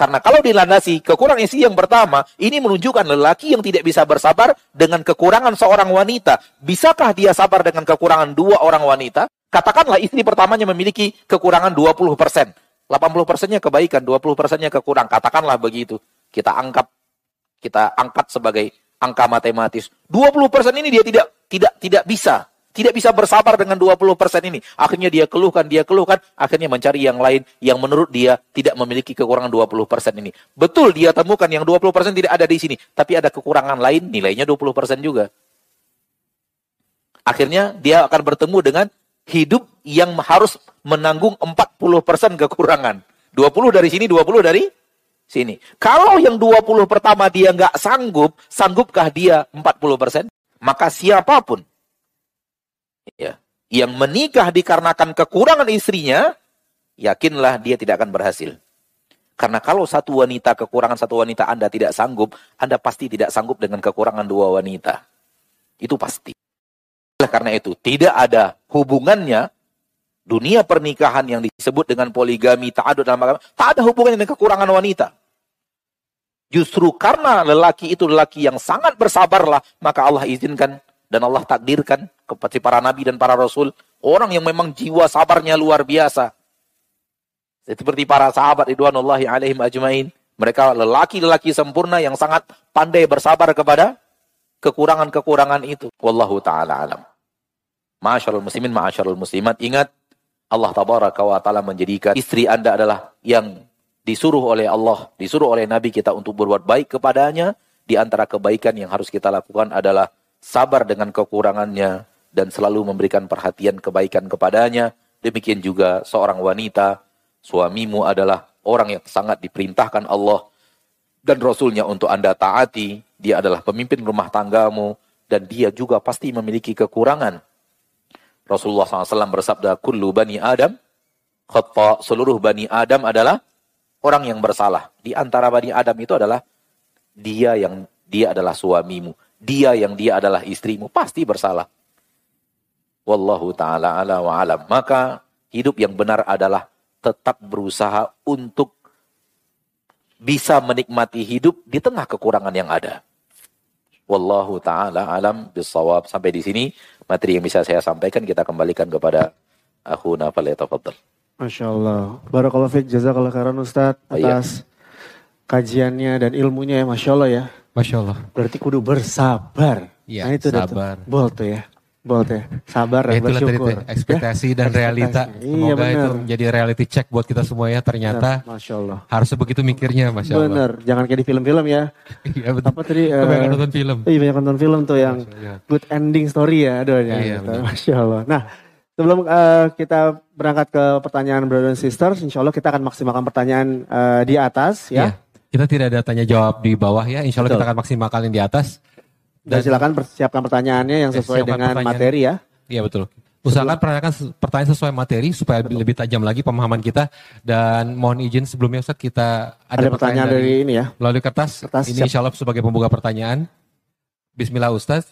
[SPEAKER 1] Karena kalau dilandasi kekurangan istri yang pertama, ini menunjukkan lelaki yang tidak bisa bersabar dengan kekurangan seorang wanita. Bisakah dia sabar dengan kekurangan dua orang wanita? Katakanlah istri pertamanya memiliki kekurangan 20 persen. 80 persennya kebaikan, 20 persennya kekurang. Katakanlah begitu. Kita angkat, kita angkat sebagai angka matematis. 20 persen ini dia tidak tidak tidak bisa. Tidak bisa bersabar dengan 20 persen ini. Akhirnya dia keluhkan, dia keluhkan. Akhirnya mencari yang lain yang menurut dia tidak memiliki kekurangan 20 persen ini. Betul dia temukan yang 20 persen tidak ada di sini. Tapi ada kekurangan lain, nilainya 20 persen juga. Akhirnya dia akan bertemu dengan hidup yang harus menanggung 40% kekurangan. 20 dari sini, 20 dari sini. Kalau yang 20 pertama dia nggak sanggup, sanggupkah dia 40%? Maka siapa pun ya, yang menikah dikarenakan kekurangan istrinya, yakinlah dia tidak akan berhasil. Karena kalau satu wanita, kekurangan satu wanita Anda tidak sanggup, Anda pasti tidak sanggup dengan kekurangan dua wanita. Itu pasti. Karena itu, tidak ada hubungannya dunia pernikahan yang disebut dengan poligami, ta'adud dalam agama, tak ada hubungannya dengan kekurangan wanita. Justru karena lelaki itu lelaki yang sangat bersabarlah, maka Allah izinkan dan Allah takdirkan kepada para nabi dan para rasul, orang yang memang jiwa sabarnya luar biasa. Seperti para sahabat ridwanullahi alaihim ajmain, mereka lelaki-lelaki sempurna yang sangat pandai bersabar kepada kekurangan-kekurangan itu. Wallahu taala alam. Masyarul muslimin, masyarul muslimat, ingat Allah tabaraka wa taala menjadikan istri Anda adalah yang disuruh oleh Allah, disuruh oleh Nabi kita untuk berbuat baik kepadanya. Di antara kebaikan yang harus kita lakukan adalah sabar dengan kekurangannya dan selalu memberikan perhatian kebaikan kepadanya. Demikian juga seorang wanita, suamimu adalah orang yang sangat diperintahkan Allah dan Rasulnya untuk Anda taati. Dia adalah pemimpin rumah tanggamu dan dia juga pasti memiliki kekurangan Rasulullah SAW bersabda, Kullu bani Adam, khata seluruh bani Adam adalah orang yang bersalah. Di antara bani Adam itu adalah dia yang dia adalah suamimu. Dia yang dia adalah istrimu. Pasti bersalah. Wallahu ta'ala ala wa alam. Maka hidup yang benar adalah tetap berusaha untuk bisa menikmati hidup di tengah kekurangan yang ada. Wallahu taala alam bisawab. Sampai di sini materi yang bisa saya sampaikan kita kembalikan kepada akhuna falyatafaddal.
[SPEAKER 2] Masya Allah. Barakallahu fiqh, jazakallah khairan Ustaz
[SPEAKER 1] oh, iya.
[SPEAKER 2] atas kajiannya dan ilmunya ya, masya Allah ya.
[SPEAKER 3] Masya Allah.
[SPEAKER 2] Berarti kudu bersabar.
[SPEAKER 3] Iya,
[SPEAKER 2] nah itu
[SPEAKER 3] sabar.
[SPEAKER 2] Bol tuh ya. Bol tuh ya. Sabar
[SPEAKER 3] Ya, itulah tadi
[SPEAKER 2] bersyukur.
[SPEAKER 3] tuh, ekspektasi
[SPEAKER 2] Ya,
[SPEAKER 3] dan realita.
[SPEAKER 2] Iya
[SPEAKER 3] Semoga
[SPEAKER 2] benar.
[SPEAKER 3] itu menjadi reality check buat kita semua ya. Ternyata
[SPEAKER 2] Masya Allah.
[SPEAKER 3] harus begitu mikirnya, Masya Allah.
[SPEAKER 2] Bener, jangan kayak di film-film ya.
[SPEAKER 3] Iya betul.
[SPEAKER 2] Apa tadi? eh,
[SPEAKER 3] Kebanyakan nonton film.
[SPEAKER 2] Iya banyak nonton film tuh yang good ending story ya aduhnya.
[SPEAKER 3] Iya,
[SPEAKER 2] gitu. Masya Allah. Nah sebelum eh, kita berangkat ke pertanyaan brother and sisters, insya Allah kita akan maksimalkan pertanyaan eh, di atas
[SPEAKER 3] Iya.
[SPEAKER 2] ya.
[SPEAKER 3] Kita tidak ada tanya jawab di bawah ya. Insya Allah
[SPEAKER 2] Betul.
[SPEAKER 3] kita akan maksimalkan di atas.
[SPEAKER 2] Dan silakan persiapkan pertanyaannya yang
[SPEAKER 3] Eh,
[SPEAKER 2] sesuai dengan
[SPEAKER 3] pertanyaan.
[SPEAKER 2] materi ya.
[SPEAKER 3] Iya betul. Usahakan pertanyakan se- pertanyaan sesuai materi supaya lebih tajam lagi pemahaman kita. Dan mohon izin sebelumnya Ustaz kita ada,
[SPEAKER 2] Ada, pertanyaan dari, ini ya.
[SPEAKER 3] melalui kertas.
[SPEAKER 2] Kertas,
[SPEAKER 3] Ini
[SPEAKER 2] siap.
[SPEAKER 3] insya Allah sebagai pembuka pertanyaan. Bismillah Ustaz.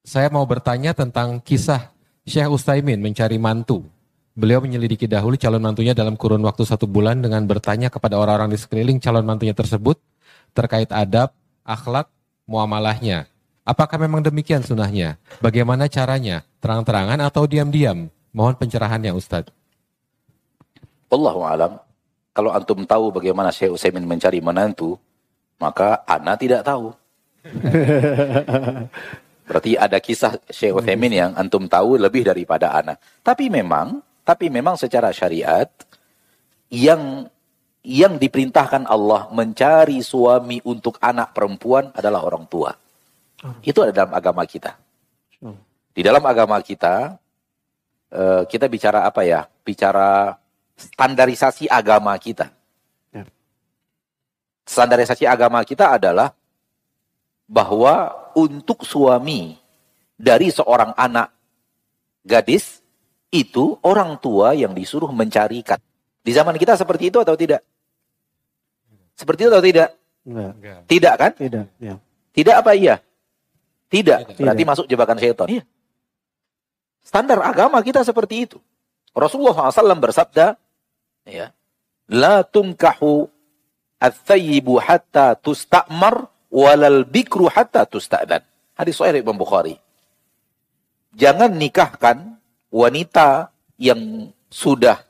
[SPEAKER 3] Saya mau bertanya tentang kisah Syekh Ustaimin mencari mantu. Beliau menyelidiki dahulu calon mantunya dalam kurun waktu satu bulan dengan bertanya kepada orang-orang di sekeliling calon mantunya tersebut terkait adab, akhlak, muamalahnya. Apakah memang demikian sunahnya? Bagaimana caranya? Terang-terangan atau diam-diam? Mohon pencerahannya Ustadz.
[SPEAKER 1] Allahu alam. Kalau antum tahu bagaimana Syekh Utsaimin mencari menantu, maka ana tidak tahu. Berarti ada kisah Syekh Utsaimin yang antum tahu lebih daripada ana. Tapi memang, tapi memang secara syariat yang yang diperintahkan Allah mencari suami untuk anak perempuan adalah orang tua. Itu ada dalam agama kita. Di dalam agama kita, eh, kita bicara apa ya? Bicara standarisasi agama kita.
[SPEAKER 2] Ya.
[SPEAKER 1] Standarisasi agama kita adalah bahwa untuk suami dari seorang anak gadis itu orang tua yang disuruh mencarikan. Di zaman kita seperti itu atau tidak? Seperti itu atau tidak?
[SPEAKER 2] Enggak,
[SPEAKER 1] Tidak kan?
[SPEAKER 2] tidak. Ya.
[SPEAKER 1] Tidak apa iya? Tidak.
[SPEAKER 2] Tidak.
[SPEAKER 1] Berarti masuk jebakan syaitan. Iya. Standar agama kita seperti itu. Rasulullah SAW bersabda, ya, La tunkahu at-thayyibu hatta tusta'mar walal bikru hatta tusta'dan. Hadis sahih Imam Bukhari. Jangan nikahkan wanita yang sudah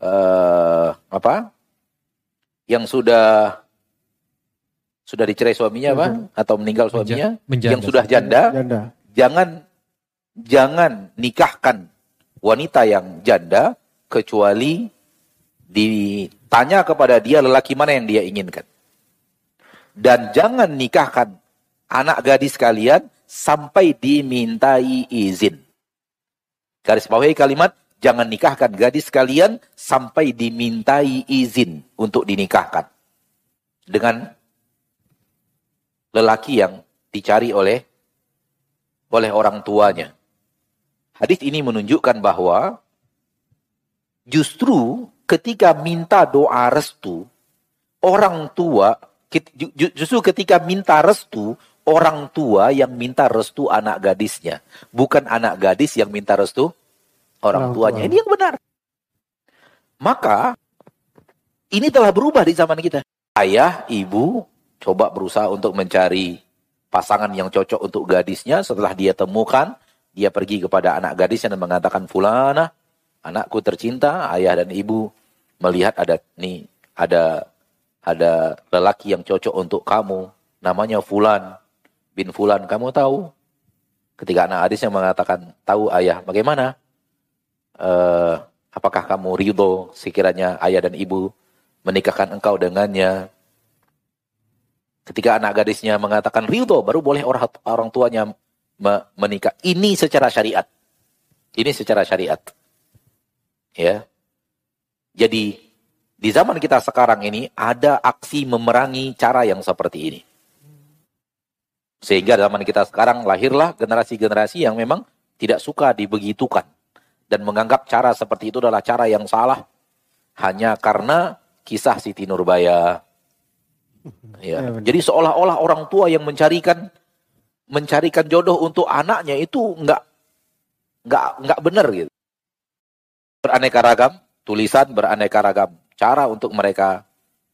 [SPEAKER 1] eh, apa? Yang sudah sudah dicerai suaminya apa? Atau meninggal suaminya?
[SPEAKER 3] menjanda.
[SPEAKER 1] yang sudah janda,
[SPEAKER 2] Janda.
[SPEAKER 1] jangan jangan nikahkan wanita yang janda kecuali ditanya kepada dia lelaki mana yang dia inginkan. Dan jangan nikahkan anak gadis kalian sampai dimintai izin. Garis bawahi kalimat jangan nikahkan gadis kalian sampai dimintai izin untuk dinikahkan. Dengan lelaki yang dicari oleh oleh orang tuanya. Hadis ini menunjukkan bahwa justru ketika minta doa restu, orang tua justru ketika minta restu, orang tua yang minta restu anak gadisnya, bukan anak gadis yang minta restu orang
[SPEAKER 2] Orang
[SPEAKER 1] tuanya.
[SPEAKER 2] tua.
[SPEAKER 1] Ini yang benar. Maka ini telah berubah di zaman kita. Ayah, ibu coba berusaha untuk mencari pasangan yang cocok untuk gadisnya. Setelah dia temukan, dia pergi kepada anak gadisnya dan mengatakan, Fulana, anakku tercinta, ayah dan ibu melihat ada nih ada ada lelaki yang cocok untuk kamu, namanya Fulan bin Fulan. Kamu tahu? Ketika anak gadisnya mengatakan, tahu ayah, bagaimana? Eh, apakah kamu ridho sekiranya ayah dan ibu menikahkan engkau dengannya? Ketika anak gadisnya mengatakan ridho, baru boleh orang orang tuanya me- menikah. Ini secara syariat. Ini secara syariat. Ya. Jadi di zaman kita sekarang ini ada aksi memerangi cara yang seperti ini. Sehingga zaman kita sekarang lahirlah generasi-generasi yang memang tidak suka dibegitukan dan menganggap cara seperti itu adalah cara yang salah hanya karena kisah Siti Nurbaya.
[SPEAKER 2] Ya,
[SPEAKER 1] Ya.
[SPEAKER 2] benar.
[SPEAKER 1] Jadi seolah-olah orang tua yang mencarikan mencarikan jodoh untuk anaknya itu enggak enggak enggak benar gitu. Beraneka ragam, tulisan beraneka ragam, cara untuk mereka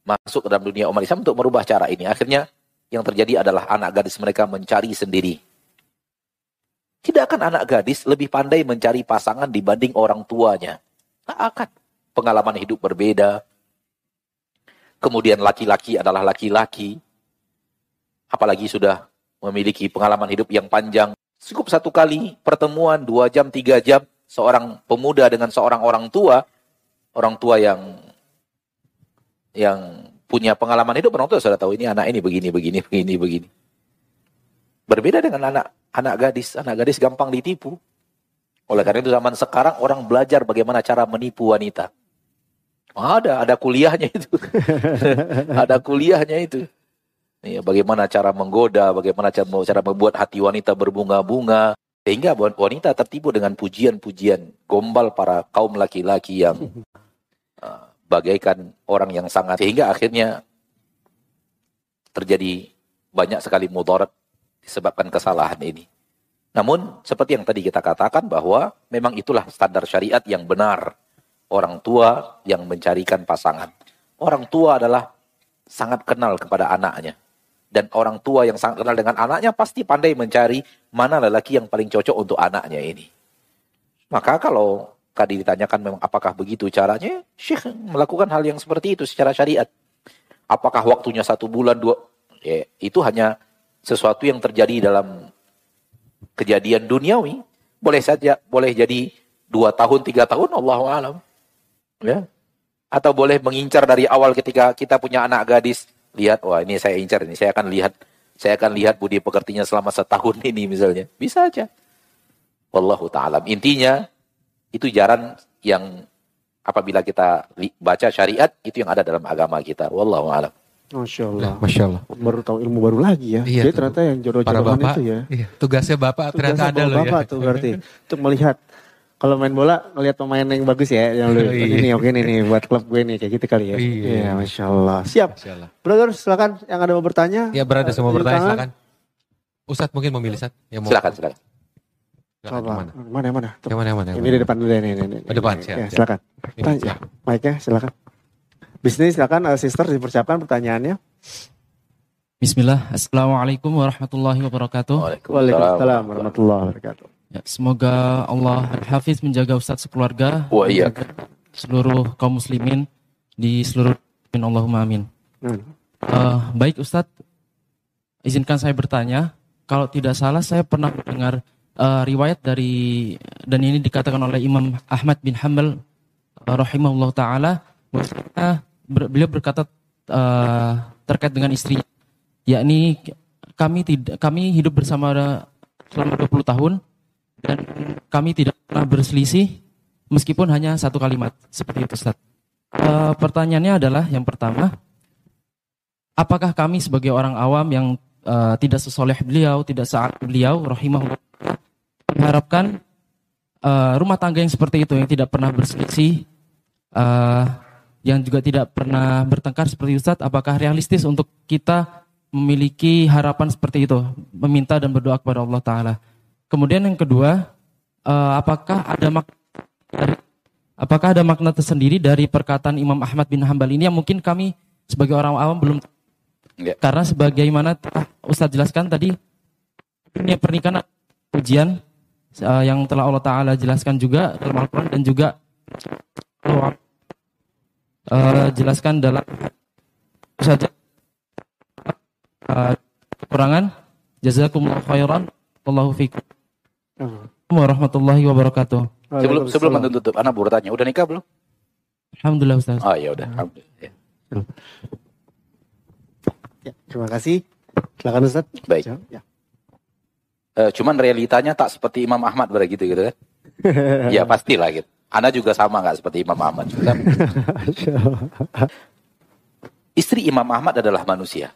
[SPEAKER 1] masuk ke dalam dunia umat Islam untuk merubah cara ini. Akhirnya yang terjadi adalah anak gadis mereka mencari sendiri. Tidak akan anak gadis lebih pandai mencari pasangan dibanding orang tuanya. Tak akan. Pengalaman hidup berbeda. Kemudian laki-laki adalah laki-laki, apalagi sudah memiliki pengalaman hidup yang panjang, cukup satu kali pertemuan, dua jam, tiga jam, seorang pemuda dengan seorang orang tua, orang tua yang yang punya pengalaman hidup, orang tua sudah tahu ini anak ini begini, begini, begini, begini. Berbeda dengan anak anak gadis, anak gadis gampang ditipu. Oleh karena itu zaman sekarang orang belajar bagaimana cara menipu wanita. Ada, ada kuliahnya itu. ada kuliahnya itu. Ya, bagaimana cara menggoda, bagaimana cara, cara membuat hati wanita berbunga-bunga. Sehingga wanita tertipu dengan pujian-pujian gombal para kaum laki-laki yang uh, bagaikan orang yang sangat. Sehingga akhirnya terjadi banyak sekali mudarat disebabkan kesalahan ini. Namun seperti yang tadi kita katakan bahwa memang itulah standar syariat yang benar. Orang tua yang mencarikan pasangan. Orang tua adalah sangat kenal kepada anaknya dan orang tua yang sangat kenal dengan anaknya pasti pandai mencari mana lelaki yang paling cocok untuk anaknya ini. Maka kalau tadi ditanyakan memang apakah begitu caranya, Syekh melakukan hal yang seperti itu secara syariat. Apakah waktunya satu bulan, dua, ya, itu hanya sesuatu yang terjadi dalam kejadian duniawi. Boleh saja, boleh jadi dua tahun, tiga tahun, Allah alam. Ya. Atau boleh mengincar dari awal ketika kita punya anak gadis, lihat wah ini saya incar ini saya akan lihat saya akan lihat budi pekertinya selama setahun ini misalnya bisa aja wallahu taala intinya itu jalan yang apabila kita baca syariat itu yang ada dalam agama kita wallahu alam
[SPEAKER 2] Masya Allah.
[SPEAKER 3] Masya Allah.
[SPEAKER 2] Baru tahu ilmu baru lagi ya.
[SPEAKER 3] Iya,
[SPEAKER 2] Jadi ternyata yang jodoh-jodohan itu ya.
[SPEAKER 3] Iya, tugasnya Bapak ternyata
[SPEAKER 2] Tugasnya
[SPEAKER 3] ada loh
[SPEAKER 2] Bapak
[SPEAKER 3] ya.
[SPEAKER 2] tuh berarti. Untuk melihat kalau main bola ngelihat pemain yang bagus ya yang lu
[SPEAKER 3] Oh, iya.
[SPEAKER 2] ini oke nih nih buat klub gue nih kayak gitu kali ya.
[SPEAKER 3] Iya.
[SPEAKER 2] masya Allah. Siap.
[SPEAKER 3] Masya Allah.
[SPEAKER 2] Brother silakan yang ada mau bertanya.
[SPEAKER 3] Ya berada semua
[SPEAKER 2] Tunjuk
[SPEAKER 3] bertanya
[SPEAKER 2] tangan.
[SPEAKER 3] silakan. Ustadz mungkin memilih Ustadz yang mau.
[SPEAKER 1] silakan silakan
[SPEAKER 3] Silakan,
[SPEAKER 2] Coba. Mana mana? Tuh.
[SPEAKER 3] Yang mana yang mana? yang
[SPEAKER 2] Ini
[SPEAKER 3] mana?
[SPEAKER 2] di depan dulu deh nih. nih, nih.
[SPEAKER 3] Oh, depan,
[SPEAKER 2] Ini,
[SPEAKER 3] siap,
[SPEAKER 2] Ya, silakan.
[SPEAKER 3] Ini,
[SPEAKER 2] Tanya. Mic-nya silakan. Bisnis silakan uh, sister dipersiapkan pertanyaannya.
[SPEAKER 4] Bismillah, Assalamualaikum warahmatullahi wabarakatuh.
[SPEAKER 2] Waalaikumsalam warahmatullahi wabarakatuh.
[SPEAKER 4] Ya, semoga Allah Hafiz menjaga Ustadz sekeluarga,
[SPEAKER 1] Wa iya.
[SPEAKER 4] seluruh kaum muslimin di seluruh dunia. Allahumma amin.
[SPEAKER 2] Hmm.
[SPEAKER 4] Eh, baik Ustadz, izinkan saya bertanya. Kalau tidak salah saya pernah mendengar eh, riwayat dari dan ini dikatakan oleh Imam Ahmad bin Hanbal uh, rahimahullah taala ber- beliau berkata eh, terkait dengan istrinya yakni kami tidak kami hidup bersama selama 20 tahun dan kami tidak pernah berselisih meskipun hanya satu kalimat seperti itu Ustaz. Eh, pertanyaannya adalah yang pertama apakah kami sebagai orang awam yang eh, tidak sesoleh beliau, tidak saat beliau rahimahullah mengharapkan eh, rumah tangga yang seperti itu yang tidak pernah berselisih eh, yang juga tidak pernah bertengkar seperti Ustadz, apakah realistis untuk kita memiliki harapan seperti itu, meminta dan berdoa kepada Allah Taala. Kemudian yang kedua, eh, apakah ada makna dari- apakah ada makna tersendiri dari perkataan Imam Ahmad bin Hambal ini yang mungkin kami sebagai orang awam belum
[SPEAKER 1] Ya.
[SPEAKER 4] karena sebagaimana Ustadz jelaskan tadi dunia pernikahan ujian eh, yang telah Allah Taala jelaskan juga dalam Al-Quran dan juga eh, jelaskan dalam saja eh, kekurangan jazakumullah khairan wallahu fikum. Warahmatullahi wabarakatuh
[SPEAKER 1] sebelum sebelum anda tutup anak bertanya udah nikah belum
[SPEAKER 4] alhamdulillah Ustaz
[SPEAKER 1] oh ya udah Alhamdulillah. Ya.
[SPEAKER 2] Ya, terima kasih. Silakan Ustaz.
[SPEAKER 1] baik
[SPEAKER 2] Ya.
[SPEAKER 1] Eh, cuman realitanya tak seperti Imam Ahmad begitu gitu kan ya pastilah gitu Anda juga sama nggak seperti Imam Ahmad juga Istri Imam Ahmad adalah manusia.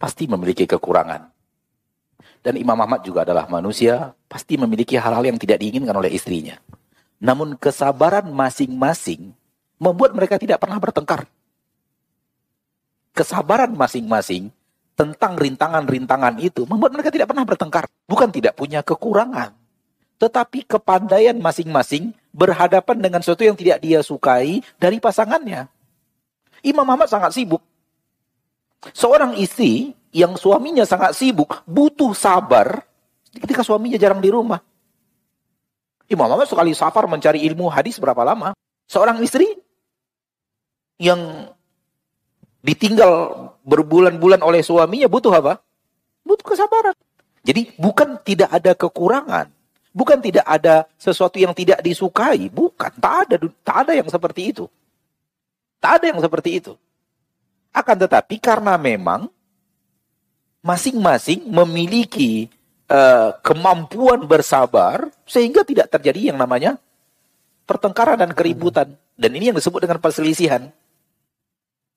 [SPEAKER 1] Pasti memiliki kekurangan. Dan Imam Ahmad juga adalah manusia, pasti memiliki hal-hal yang tidak diinginkan oleh istrinya. Namun kesabaran masing-masing membuat mereka tidak pernah bertengkar. Kesabaran masing-masing tentang rintangan-rintangan itu membuat mereka tidak pernah bertengkar. Bukan tidak punya kekurangan. Tetapi kepandaian masing-masing berhadapan dengan sesuatu yang tidak dia sukai dari pasangannya. Imam Ahmad sangat sibuk. Seorang istri yang suaminya sangat sibuk, butuh sabar ketika suaminya jarang di rumah. Imam Ahmad sekali safar mencari ilmu hadis berapa lama? Seorang istri yang ditinggal berbulan-bulan oleh suaminya butuh apa? Butuh kesabaran. Jadi bukan tidak ada kekurangan, bukan tidak ada sesuatu yang tidak disukai, bukan. Tak ada tak ada yang seperti itu. Tak ada yang seperti itu. Akan tetapi karena memang masing-masing memiliki uh, kemampuan bersabar sehingga tidak terjadi yang namanya pertengkaran dan keributan. Dan ini yang disebut dengan perselisihan.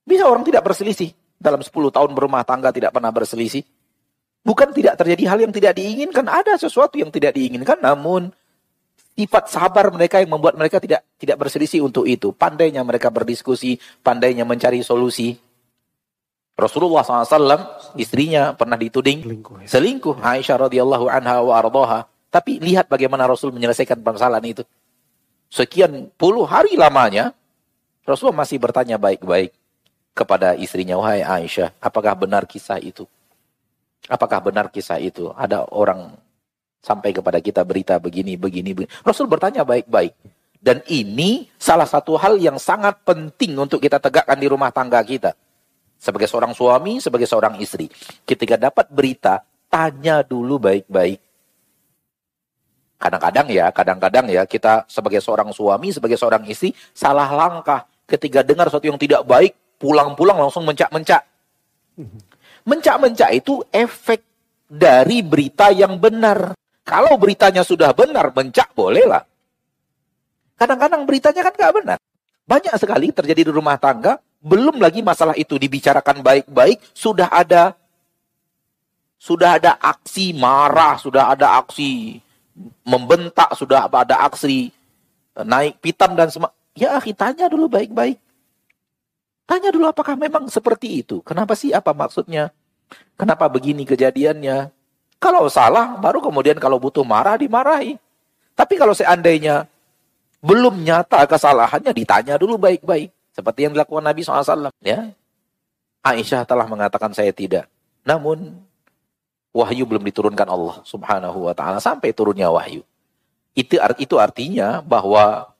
[SPEAKER 1] Bisa orang tidak berselisih. Dalam 10 tahun berumah tangga tidak pernah berselisih. Bukan tidak terjadi hal yang tidak diinginkan. Ada sesuatu yang tidak diinginkan. Namun sifat sabar mereka yang membuat mereka tidak tidak berselisih untuk itu. Pandainya mereka berdiskusi. Pandainya mencari solusi. Rasulullah SAW, istrinya pernah dituding selingkuh. Ya. selingkuh. Aisyah radhiyallahu anha wa ardoha. Tapi lihat bagaimana Rasul menyelesaikan permasalahan itu. Sekian puluh hari lamanya, Rasulullah masih bertanya baik-baik kepada istrinya, wahai Aisyah, apakah benar kisah itu? Apakah benar kisah itu? Ada orang sampai kepada kita berita begini, begini, begini. Rasul bertanya baik-baik. Dan ini salah satu hal yang sangat penting untuk kita tegakkan di rumah tangga kita. Sebagai seorang suami, sebagai seorang istri. Ketika dapat berita, tanya dulu baik-baik. Kadang-kadang ya, kadang-kadang ya kita sebagai seorang suami, sebagai seorang istri, salah langkah. Ketika dengar sesuatu yang tidak baik, pulang-pulang langsung mencak-mencak. Mencak-mencak itu efek dari berita yang benar. Kalau beritanya sudah benar, mencak bolehlah. Kadang-kadang beritanya kan nggak benar. Banyak sekali terjadi di rumah tangga, belum lagi masalah itu dibicarakan baik-baik, sudah ada sudah ada aksi marah, sudah ada aksi membentak, sudah ada aksi naik pitam dan semua. Ya, tanya dulu baik-baik. Tanya dulu apakah memang seperti itu. Kenapa sih? Apa maksudnya? Kenapa begini kejadiannya? Kalau salah, baru kemudian kalau butuh marah, dimarahi. Tapi kalau seandainya belum nyata kesalahannya, ditanya dulu baik-baik. Seperti yang dilakukan Nabi SAW. Ya. Aisyah telah mengatakan saya tidak. Namun, wahyu belum diturunkan Allah subhanahu wa ta'ala. Sampai turunnya wahyu. Itu, itu artinya bahwa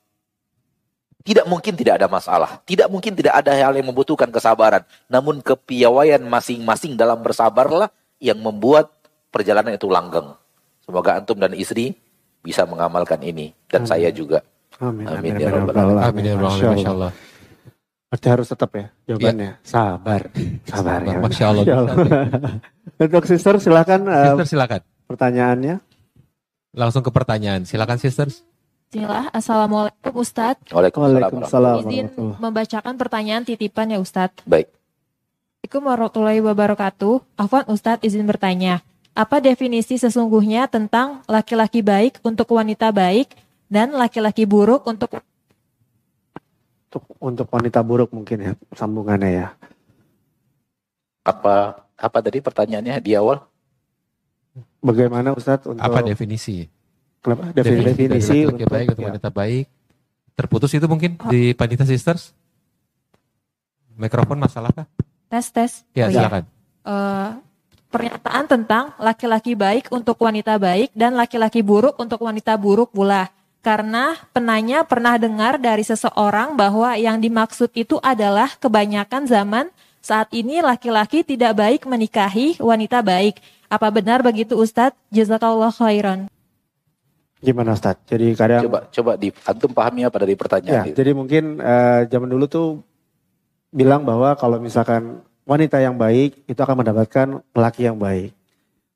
[SPEAKER 1] tidak mungkin tidak ada masalah. Tidak mungkin tidak ada hal yang membutuhkan kesabaran. Namun kepiawaian masing-masing dalam bersabarlah yang membuat perjalanan itu langgeng. Semoga antum dan istri bisa mengamalkan ini. Dan amin. saya juga.
[SPEAKER 2] Amin. Amin. Amin. Ya Rabbal Alamin. Amin. Ya Masya Allah. Berarti harus tetap ya jawabannya. Ya. Sabar. Sabar. Ya.
[SPEAKER 3] Masya Allah. Masya Allah.
[SPEAKER 2] Untuk sister silakan.
[SPEAKER 3] Sister silakan.
[SPEAKER 2] Pertanyaannya.
[SPEAKER 3] Langsung ke pertanyaan. Silakan sisters.
[SPEAKER 5] Bismillah, Assalamualaikum Ustadz.
[SPEAKER 1] Waalaikumsalam.
[SPEAKER 5] Izin membacakan pertanyaan titipan ya Ustadz.
[SPEAKER 1] Baik.
[SPEAKER 5] Assalamualaikum warahmatullahi wabarakatuh. Afwan Ustadz izin bertanya. Apa definisi sesungguhnya tentang laki-laki baik untuk wanita baik dan laki-laki buruk untuk
[SPEAKER 2] untuk untuk wanita buruk mungkin ya sambungannya ya.
[SPEAKER 1] Apa apa tadi pertanyaannya di awal?
[SPEAKER 2] Bagaimana Ustadz untuk
[SPEAKER 3] apa definisi?
[SPEAKER 2] Kenapa? Definisi, definisi
[SPEAKER 3] laki-laki baik atau ya. wanita baik. Terputus itu mungkin di Panita Sisters? Mikrofon masalah kah?
[SPEAKER 5] Tes, tes.
[SPEAKER 3] Ya, oh, silakan. Ya.
[SPEAKER 5] Uh, pernyataan tentang laki-laki baik untuk wanita baik dan laki-laki buruk untuk wanita buruk pula. Karena penanya pernah dengar dari seseorang bahwa yang dimaksud itu adalah kebanyakan zaman saat ini laki-laki tidak baik menikahi wanita baik. Apa benar begitu Ustadz? Jazakallah khairan.
[SPEAKER 2] Gimana Ustaz? Jadi kadang
[SPEAKER 1] coba coba di antum pahami apa dari pertanyaan
[SPEAKER 2] ya, itu? Jadi mungkin uh, zaman dulu tuh bilang bahwa kalau misalkan wanita yang baik itu akan mendapatkan laki yang baik.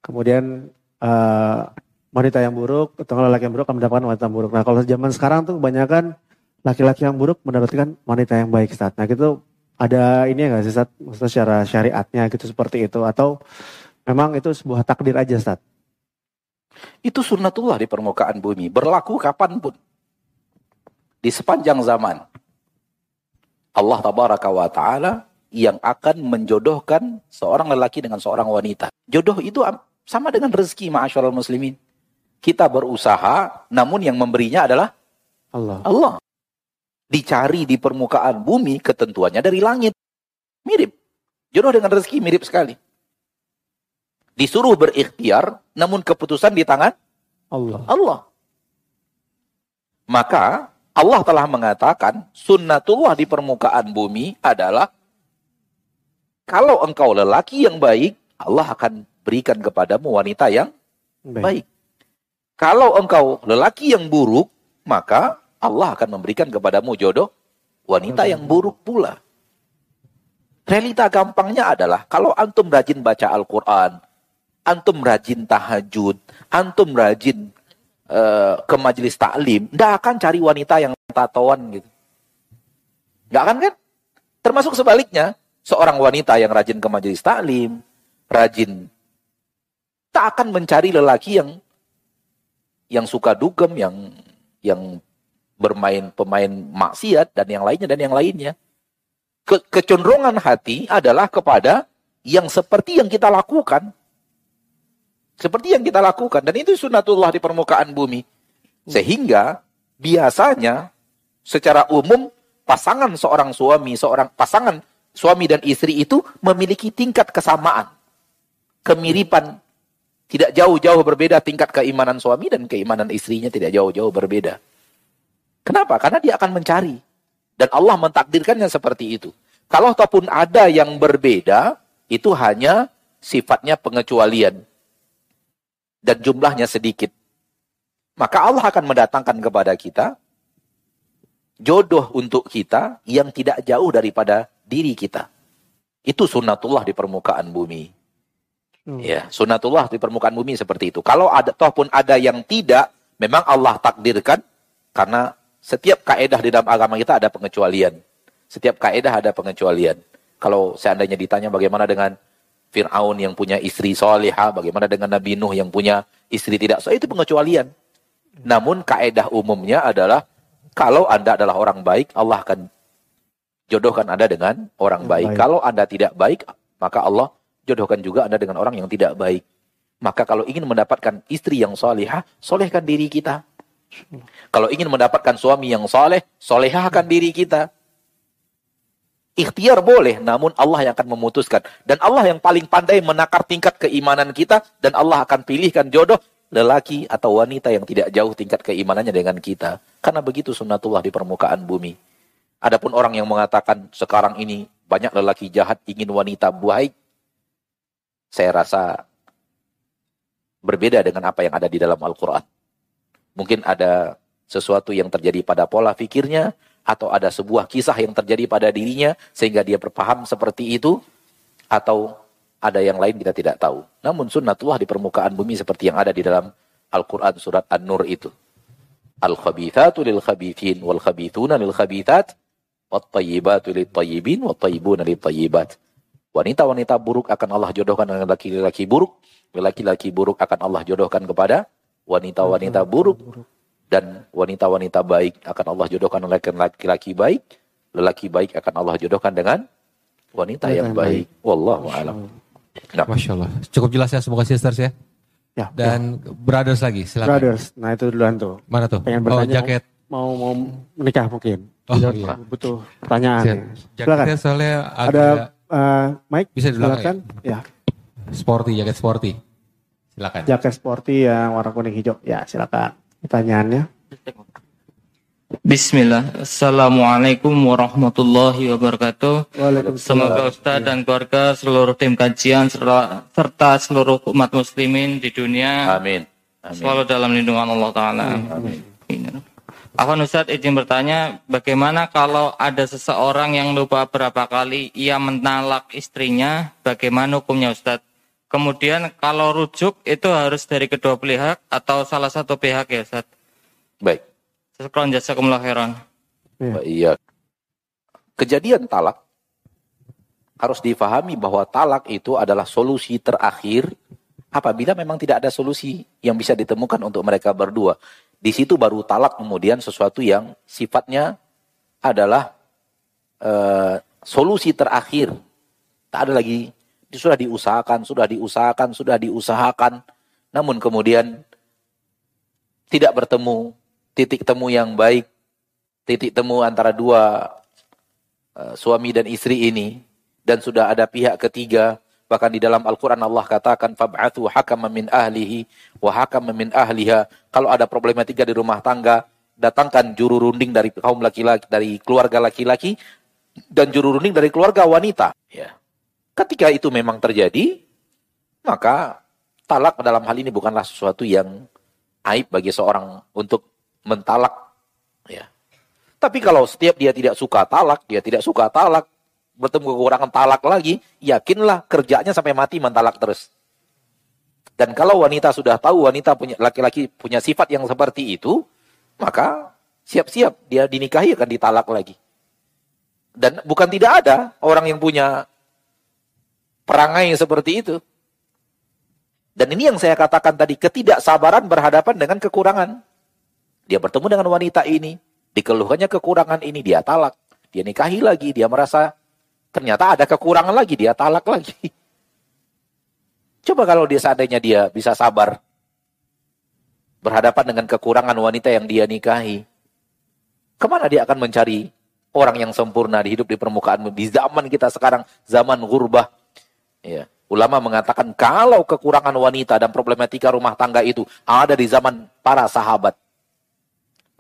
[SPEAKER 2] Kemudian uh, wanita yang buruk atau laki yang buruk akan mendapatkan wanita yang buruk. Nah kalau zaman sekarang tuh kebanyakan laki-laki yang buruk mendapatkan wanita yang baik Ustaz. Nah gitu ada ini ya nggak sih Ustaz? Maksudnya secara syariatnya gitu seperti itu atau memang itu sebuah takdir aja Ustaz?
[SPEAKER 1] Itu sunnatullah di permukaan bumi. Berlaku kapan pun. Di sepanjang zaman. Allah tabaraka wa ta'ala yang akan menjodohkan seorang lelaki dengan seorang wanita. Jodoh itu sama dengan rezeki ma'asyarul muslimin. Kita berusaha, namun yang memberinya adalah
[SPEAKER 2] Allah.
[SPEAKER 1] Allah. Dicari di permukaan bumi, ketentuannya dari langit. Mirip. Jodoh dengan rezeki mirip sekali disuruh berikhtiar, namun keputusan di tangan
[SPEAKER 2] Allah.
[SPEAKER 1] Allah. Maka Allah telah mengatakan sunnatullah di permukaan bumi adalah Kalau engkau lelaki yang baik, Allah akan berikan kepadamu wanita yang baik. Kalau engkau lelaki yang buruk, maka Allah akan memberikan kepadamu jodoh wanita yang buruk pula. Realita gampangnya adalah kalau antum rajin baca Al-Quran, antum rajin tahajud, antum rajin uh, ke majelis taklim, ndak akan cari wanita yang tatoan gitu. Nggak akan kan? Termasuk sebaliknya, seorang wanita yang rajin ke majelis taklim, rajin tak akan mencari lelaki yang yang suka dugem, yang yang bermain pemain maksiat dan yang lainnya dan yang lainnya. Ke, kecenderungan hati adalah kepada yang seperti yang kita lakukan. Seperti yang kita lakukan dan itu sunatullah di permukaan bumi. Sehingga biasanya secara umum pasangan seorang suami, seorang pasangan suami dan istri itu memiliki tingkat kesamaan. Kemiripan tidak jauh-jauh berbeda tingkat keimanan suami dan keimanan istrinya tidak jauh-jauh berbeda. Kenapa? Karena dia akan mencari. Dan Allah mentakdirkannya seperti itu. Kalau ataupun ada yang berbeda, itu hanya sifatnya pengecualian. Dan jumlahnya sedikit. Maka Allah akan mendatangkan kepada kita jodoh untuk kita yang tidak jauh daripada diri kita. Itu sunnatullah di permukaan bumi. Hmm. Ya, sunatullah di permukaan bumi seperti itu. Kalau ada toh pun ada yang tidak, memang Allah takdirkan karena setiap kaedah di dalam agama kita ada pengecualian. Setiap kaedah ada pengecualian. Kalau seandainya ditanya bagaimana dengan Fir'aun yang punya istri solehah, bagaimana dengan Nabi Nuh yang punya istri tidak soleh, itu pengecualian. Namun kaedah umumnya adalah kalau Anda adalah orang baik, Allah akan jodohkan Anda dengan orang baik. baik. Kalau Anda tidak baik, maka Allah jodohkan juga Anda dengan orang yang tidak baik. Maka kalau ingin mendapatkan istri yang solehah, solehkan diri kita. Kalau ingin mendapatkan suami yang soleh, solehahkan diri kita. Ikhtiar boleh, namun Allah yang akan memutuskan. Dan Allah yang paling pandai menakar tingkat keimanan kita, dan Allah akan pilihkan jodoh lelaki atau wanita yang tidak jauh tingkat keimanannya dengan kita. Karena begitu sunnatullah di permukaan bumi. Adapun orang yang mengatakan sekarang ini banyak lelaki jahat ingin wanita baik, saya rasa berbeda dengan apa yang ada di dalam Al-Quran. Mungkin ada sesuatu yang terjadi pada pola pikirnya, atau ada sebuah kisah yang terjadi pada dirinya, sehingga dia berpaham seperti itu, atau ada yang lain kita tidak tahu. Namun sunnatullah di permukaan bumi seperti yang ada di dalam Al-Quran surat An-Nur itu. Al-khabithatu lil-khabithin, wal-khabithuna lil-khabithat, wat-tayyibatu lil-tayyibin, wat-tayyibuna lil-tayyibat. Wanita-wanita buruk akan Allah jodohkan dengan laki-laki buruk. Laki-laki buruk akan Allah jodohkan kepada wanita-wanita buruk. Dan wanita-wanita baik akan Allah jodohkan dengan laki-laki baik. Lelaki baik akan Allah jodohkan dengan wanita yang baik. Wallahu a'lam.
[SPEAKER 3] Nah. Masya Allah. Cukup jelas ya semoga sisters ya. Ya. Dan ya. brothers lagi silakan.
[SPEAKER 2] Brothers. Nah itu duluan tuh.
[SPEAKER 3] Mana tuh?
[SPEAKER 2] Pengen oh, jaket. Mau mau menikah mungkin. Oh, iya. Butuh pertanyaan.
[SPEAKER 3] Jaketnya soalnya
[SPEAKER 2] ada uh, Mike
[SPEAKER 3] bisa silakan.
[SPEAKER 2] Ya.
[SPEAKER 3] Sporty, jaket sporty. Silakan.
[SPEAKER 2] Jaket sporty yang warna kuning hijau. Ya, silakan. Pertanyaannya.
[SPEAKER 6] Bismillah. Assalamualaikum warahmatullahi wabarakatuh. Semoga Ustaz dan keluarga seluruh tim kajian serta, serta seluruh umat muslimin di dunia
[SPEAKER 1] Amin.
[SPEAKER 6] Amin. selalu dalam lindungan Allah Taala. Amin. Amin. Afan Ustadz izin bertanya, bagaimana kalau ada seseorang yang lupa berapa kali ia menalak istrinya, bagaimana hukumnya Ustadz? Kemudian kalau rujuk itu harus dari kedua pihak atau salah satu pihak ya Ustadz?
[SPEAKER 1] Baik.
[SPEAKER 6] Sekarang jasa khairan.
[SPEAKER 1] Ya. Iya. Kejadian talak harus difahami bahwa talak itu adalah solusi terakhir apabila memang tidak ada solusi yang bisa ditemukan untuk mereka berdua. Di situ baru talak kemudian sesuatu yang sifatnya adalah uh, solusi terakhir. Tak ada lagi, sudah diusahakan, sudah diusahakan, sudah diusahakan. Namun kemudian tidak bertemu titik temu yang baik, titik temu antara dua uh, suami dan istri ini. Dan sudah ada pihak ketiga Bahkan di dalam Al-Quran Allah katakan, Fab'athu hakama min ahlihi wa hakama min. Kalau ada problematika di rumah tangga, datangkan juru runding dari kaum laki-laki, dari keluarga laki-laki, dan juru runding dari keluarga wanita. Ya. Ketika itu memang terjadi, maka talak dalam hal ini bukanlah sesuatu yang aib bagi seorang untuk mentalak. Ya. Tapi kalau setiap dia tidak suka talak, dia tidak suka talak, bertemu kekurangan talak lagi, yakinlah kerjanya sampai mati mentalak terus. Dan kalau wanita sudah tahu wanita punya laki-laki punya sifat yang seperti itu, maka siap-siap dia dinikahi akan ditalak lagi. Dan bukan tidak ada orang yang punya perangai seperti itu. Dan ini yang saya katakan tadi, ketidaksabaran berhadapan dengan kekurangan. Dia bertemu dengan wanita ini, dikeluhkannya kekurangan ini, dia talak. Dia nikahi lagi, dia merasa ternyata ada kekurangan lagi, dia talak lagi. Coba kalau dia seandainya dia bisa sabar berhadapan dengan kekurangan wanita yang dia nikahi. Ke mana dia akan mencari orang yang sempurna di hidup di permukaan di zaman kita sekarang, zaman gurbah. Ya. Ulama mengatakan kalau kekurangan wanita dan problematika rumah tangga itu ada di zaman para sahabat.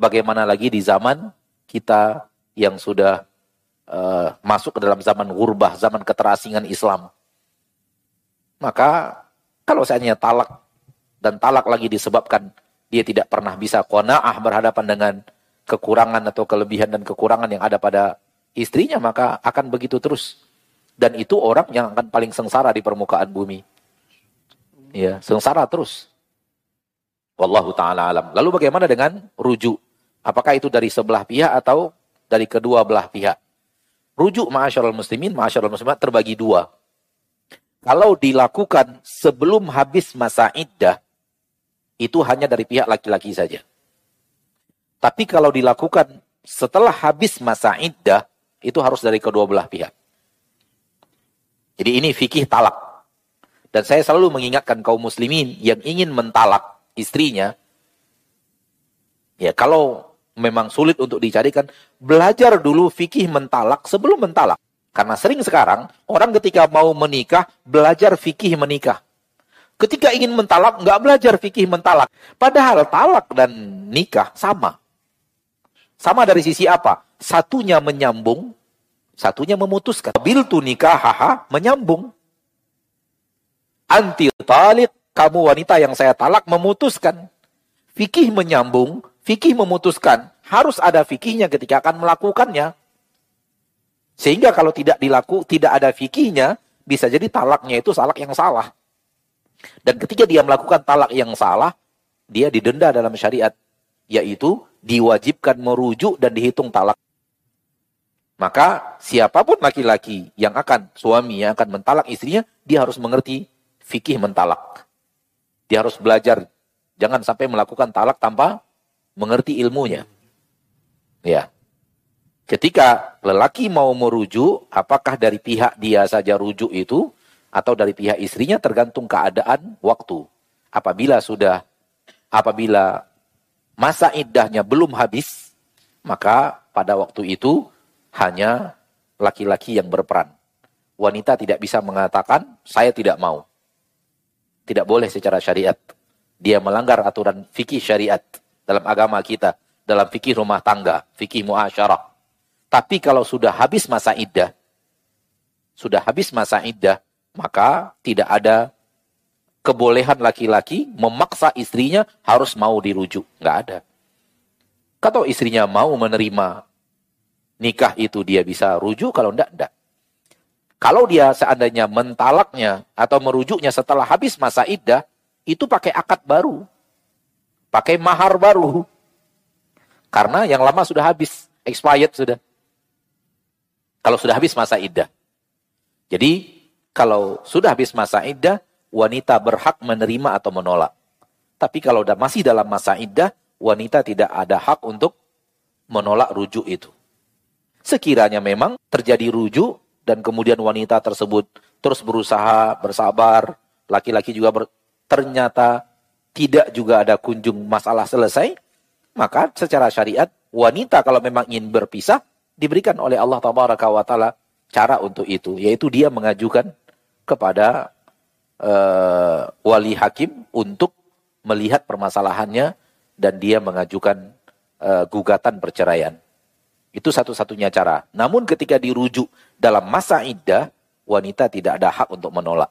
[SPEAKER 1] Bagaimana lagi di zaman kita yang sudah uh, masuk ke dalam zaman gurbah, zaman keterasingan Islam. Maka kalau seandainya talak dan talak lagi disebabkan dia tidak pernah bisa kona'ah berhadapan dengan kekurangan atau kelebihan dan kekurangan yang ada pada istrinya, maka akan begitu terus. Dan itu orang yang akan paling sengsara di permukaan bumi. Ya, sengsara terus. Wallahu taala alam. Lalu bagaimana dengan rujuk? Apakah itu dari sebelah pihak atau dari kedua belah pihak? Rujuk ma'asyarul muslimin, ma'asyarul muslimat terbagi dua. Kalau dilakukan sebelum habis masa iddah, itu hanya dari pihak laki-laki saja. Tapi kalau dilakukan setelah habis masa iddah, itu harus dari kedua belah pihak. Jadi ini fikih talak. Dan saya selalu mengingatkan kaum muslimin yang ingin mentalak istrinya, ya kalau memang sulit untuk dicarikan, belajar dulu fikih mentalak sebelum mentalak. Karena sering sekarang, orang ketika mau menikah, belajar fikih menikah. Ketika ingin mentalak, nggak belajar fikih mentalak. Padahal talak dan nikah sama. Sama dari sisi apa? Satunya menyambung, Satunya memutuskan. Bil tu nikahaha menyambung. Anti talik, kamu wanita yang saya talak memutuskan. Fikih menyambung, fikih memutuskan. Harus ada fikihnya ketika akan melakukannya. Sehingga kalau tidak dilaku, tidak ada fikihnya, bisa jadi talaknya itu talak yang salah. Dan ketika dia melakukan talak yang salah, dia didenda dalam syariat. Yaitu diwajibkan merujuk dan dihitung talak. Maka siapa pun laki-laki yang akan suami yang akan mentalak istrinya, dia harus mengerti fikih mentalak. Dia harus belajar jangan sampai melakukan talak tanpa mengerti ilmunya. Ya. Ketika lelaki mau merujuk, apakah dari pihak dia saja rujuk itu atau dari pihak istrinya tergantung keadaan waktu. Apabila sudah apabila masa iddahnya belum habis, maka pada waktu itu hanya laki-laki yang berperan. Wanita tidak bisa mengatakan, saya tidak mau. Tidak boleh secara syariat. Dia melanggar aturan fikih syariat dalam agama kita. Dalam fikih rumah tangga, fikih muasyarah. Tapi kalau sudah habis masa iddah, sudah habis masa iddah, maka tidak ada kebolehan laki-laki memaksa istrinya harus mau dirujuk. Nggak ada. Kalau istrinya mau menerima nikah itu dia bisa rujuk, kalau enggak, enggak. Kalau dia seandainya mentalaknya atau merujuknya setelah habis masa iddah, itu pakai akad baru. Pakai mahar baru. Karena yang lama sudah habis, expired sudah. Kalau sudah habis masa iddah. Jadi, kalau sudah habis masa iddah, wanita berhak menerima atau menolak. Tapi kalau masih dalam masa iddah, wanita tidak ada hak untuk menolak rujuk itu. Sekiranya memang terjadi rujuk dan kemudian wanita tersebut terus berusaha bersabar, laki-laki juga ber, ternyata tidak juga ada kunjung masalah selesai, maka secara syariat wanita kalau memang ingin berpisah diberikan oleh Allah taala cara untuk itu, yaitu dia mengajukan kepada uh, wali hakim untuk melihat permasalahannya dan dia mengajukan uh, gugatan perceraian. Itu satu-satunya cara. Namun ketika dirujuk dalam masa iddah, wanita tidak ada hak untuk menolak.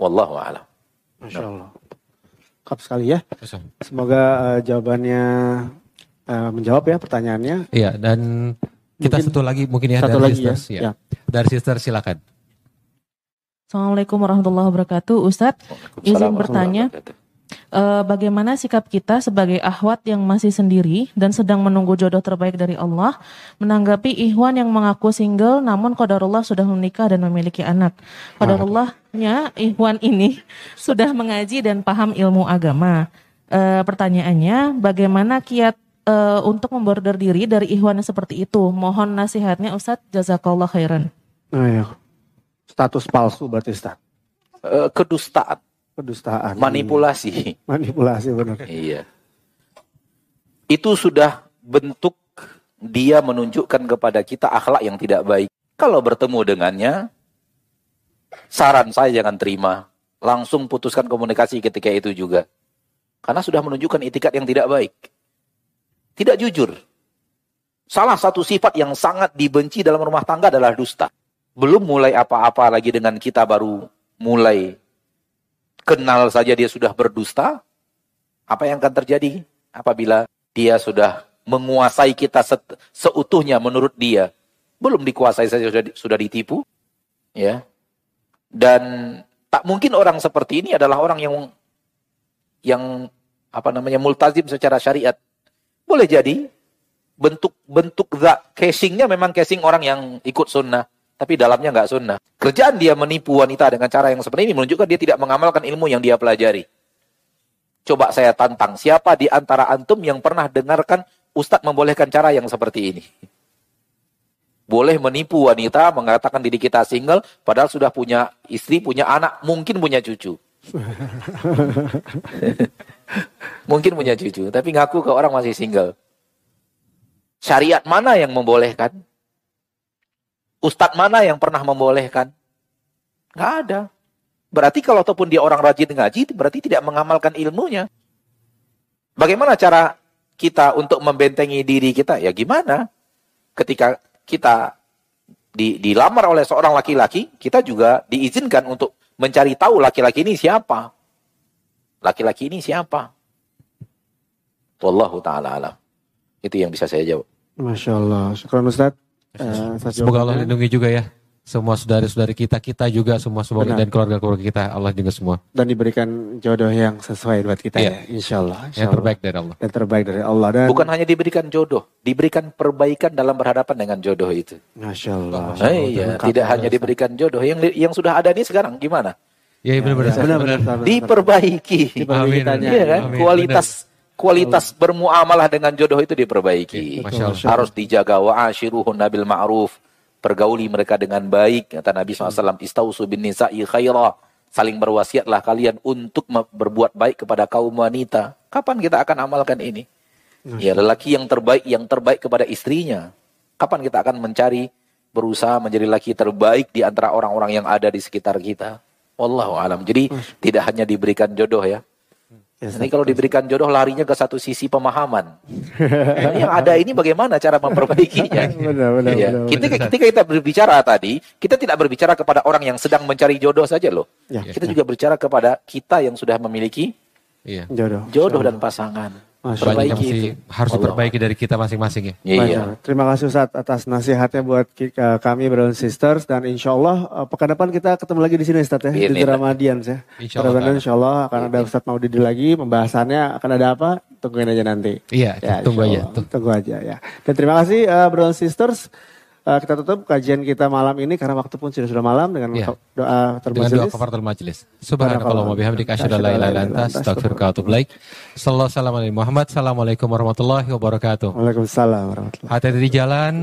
[SPEAKER 1] Wallahu a'lam.
[SPEAKER 2] Masya Allah. Lengkap sekali ya. Semoga eh, jawabannya eh, menjawab ya pertanyaannya.
[SPEAKER 3] Iya, dan kita
[SPEAKER 2] Mungkin
[SPEAKER 3] satu lagi mungkin ya
[SPEAKER 2] satu
[SPEAKER 3] dari
[SPEAKER 2] lagi ya.
[SPEAKER 3] sisters.
[SPEAKER 2] Ya.
[SPEAKER 3] Dari sister silakan.
[SPEAKER 7] Assalamualaikum warahmatullahi wabarakatuh. Ustadz, izin bertanya, eh, bagaimana sikap kita sebagai ahwat yang masih sendiri dan sedang menunggu jodoh terbaik dari Allah, menanggapi ikhwan yang mengaku single namun qadarullah sudah menikah dan memiliki anak. Qadarullahnya ikhwan ini sudah mengaji dan paham ilmu agama. Eh, pertanyaannya, bagaimana kiat eh, untuk memborder diri dari ikhwan yang seperti itu? Mohon nasihatnya Ustadz, jazakallah khairan.
[SPEAKER 2] Nah, ya. Status palsu berarti Ustaz.
[SPEAKER 1] Eh, kedustaan,
[SPEAKER 2] Kedustaan.
[SPEAKER 1] manipulasi.
[SPEAKER 2] Manipulasi benar.
[SPEAKER 1] Iya. Itu sudah bentuk dia menunjukkan kepada kita akhlak yang tidak baik. Kalau bertemu dengannya, saran saya jangan terima. Langsung putuskan komunikasi ketika itu juga. Karena sudah menunjukkan etikat yang tidak baik. Tidak jujur. Salah satu sifat yang sangat dibenci dalam rumah tangga adalah dusta. Belum mulai apa-apa lagi dengan kita baru mulai kenal saja dia sudah berdusta, apa yang akan terjadi apabila dia sudah menguasai kita se- seutuhnya menurut dia? Belum dikuasai saja sudah, sudah ditipu, ya. Dan tak mungkin orang seperti ini adalah orang yang yang apa namanya multazim secara syariat. Boleh jadi bentuk bentuk casingnya memang casing orang yang ikut sunnah, tapi dalamnya nggak sunnah. Kerjaan dia menipu wanita dengan cara yang seperti ini menunjukkan dia tidak mengamalkan ilmu yang dia pelajari. Coba saya tantang, siapa di antara antum yang pernah dengarkan Ustadz membolehkan cara yang seperti ini? Boleh menipu wanita, mengatakan diri kita single, padahal sudah punya istri, punya anak, mungkin punya cucu. mungkin punya cucu, tapi ngaku ke orang masih single. Syariat mana yang membolehkan? Ustadz mana yang pernah membolehkan? Nggak ada. Berarti kalau ataupun dia orang rajin ngaji, berarti tidak mengamalkan ilmunya. Bagaimana cara kita untuk membentengi diri kita? Ya gimana? Ketika kita di, dilamar oleh seorang laki-laki, kita juga diizinkan untuk mencari tahu laki-laki ini siapa. Laki-laki ini siapa? Wallahu ta'ala alam. Itu yang bisa saya jawab.
[SPEAKER 2] Masya Allah. Syukur Ustaz. Eh, atas
[SPEAKER 3] Semoga Allah
[SPEAKER 2] jawabannya.
[SPEAKER 3] lindungi juga ya semua saudara-saudari kita, kita juga semua semoga
[SPEAKER 2] Benar.
[SPEAKER 3] dan keluarga-keluarga kita Allah juga semua.
[SPEAKER 2] Dan diberikan jodoh yang sesuai buat kita
[SPEAKER 3] Iya.
[SPEAKER 2] ya. Insya Allah. Insya
[SPEAKER 3] Yang
[SPEAKER 2] Allah.
[SPEAKER 3] terbaik dari Allah.
[SPEAKER 2] Yang terbaik dari Allah. Dan
[SPEAKER 1] Bukan hanya diberikan jodoh, diberikan perbaikan dalam berhadapan dengan jodoh itu.
[SPEAKER 2] Masya Allah.
[SPEAKER 1] Eh, iya,
[SPEAKER 2] Lengkap
[SPEAKER 1] tidak
[SPEAKER 2] ya,
[SPEAKER 1] hanya diberikan jodoh, yang yang sudah ada ini sekarang gimana?
[SPEAKER 3] Ya, iya benar-benar.
[SPEAKER 2] Ya, benar, benar, benar, benar.
[SPEAKER 1] Diperbaiki.
[SPEAKER 2] Diperbaiki
[SPEAKER 3] Amin.
[SPEAKER 1] Iya kan?
[SPEAKER 3] Amin,
[SPEAKER 1] Kualitas kualitas bermuamalah dengan jodoh itu diperbaiki.
[SPEAKER 3] Masya Allah.
[SPEAKER 1] Harus dijaga wa ashiruhun nabil ma'ruf. Pergauli mereka dengan baik. Kata Nabi SAW, istausu bin nisa'i khaira. Saling berwasiatlah kalian untuk berbuat baik kepada kaum wanita. Kapan kita akan amalkan ini? Ya, lelaki yang terbaik, yang terbaik kepada istrinya. Kapan kita akan mencari, berusaha menjadi laki terbaik di antara orang-orang yang ada di sekitar kita? Wallahu alam. Jadi tidak hanya diberikan jodoh ya.
[SPEAKER 2] Ya,
[SPEAKER 1] Ini kalau diberikan jodoh larinya ke satu sisi pemahaman. Ini yang ada ini bagaimana cara memperbaikinya?
[SPEAKER 2] Benar, benar,
[SPEAKER 1] Iya.
[SPEAKER 2] benar,
[SPEAKER 1] Ketika, ketika kita berbicara tadi, kita tidak berbicara kepada orang yang sedang mencari jodoh saja loh.
[SPEAKER 2] Ya.
[SPEAKER 1] Kita juga berbicara kepada kita yang sudah memiliki
[SPEAKER 3] Iya.
[SPEAKER 2] Jodoh.
[SPEAKER 1] jodoh dan pasangan.
[SPEAKER 2] Masya
[SPEAKER 1] Perbaiki itu.
[SPEAKER 3] harus diperbaiki dari kita masing-masing ya.
[SPEAKER 1] Iya.
[SPEAKER 2] Terima kasih Ustaz atas nasihatnya buat ki- eh, kami and Sisters dan insya Allah eh, pekan depan kita ketemu lagi di sini Ustaz ya di
[SPEAKER 1] Bismillah.
[SPEAKER 2] Ramadian ya.
[SPEAKER 3] Insya Allah,
[SPEAKER 2] Mudah-mudahan insya Allah akan ada Ustaz Maudidi lagi pembahasannya akan ada apa tungguin aja nanti.
[SPEAKER 3] Iya, tunggu
[SPEAKER 2] insya
[SPEAKER 3] aja.
[SPEAKER 2] Tunggu aja ya. Dan terima kasih eh, Brothers and Sisters. Eh, kita tutup kajian kita malam ini karena waktu pun sudah sudah malam dengan
[SPEAKER 3] Iya.
[SPEAKER 2] doa
[SPEAKER 3] Dengan doa
[SPEAKER 2] terbaik.
[SPEAKER 3] kafaratul majelis. Subhanakallah wa bihamdika asyhadu an la ilaha illa anta astaghfiruka wa atubu ilaik. Sallallahu alaihi Muhammad. Assalamualaikum warahmatullahi wabarakatuh.
[SPEAKER 2] Waalaikumsalam warahmatullahi
[SPEAKER 3] Hati-hati di jalan.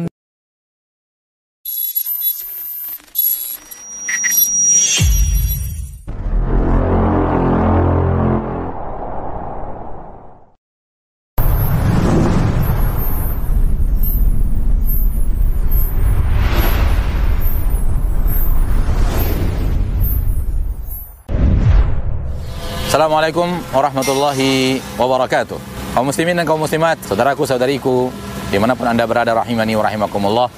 [SPEAKER 1] Assalamualaikum warahmatullahi wabarakatuh. Kaum muslimin dan kaum muslimat, saudaraku saudariku, di mana pun anda berada rahimani wa rahimakumullah.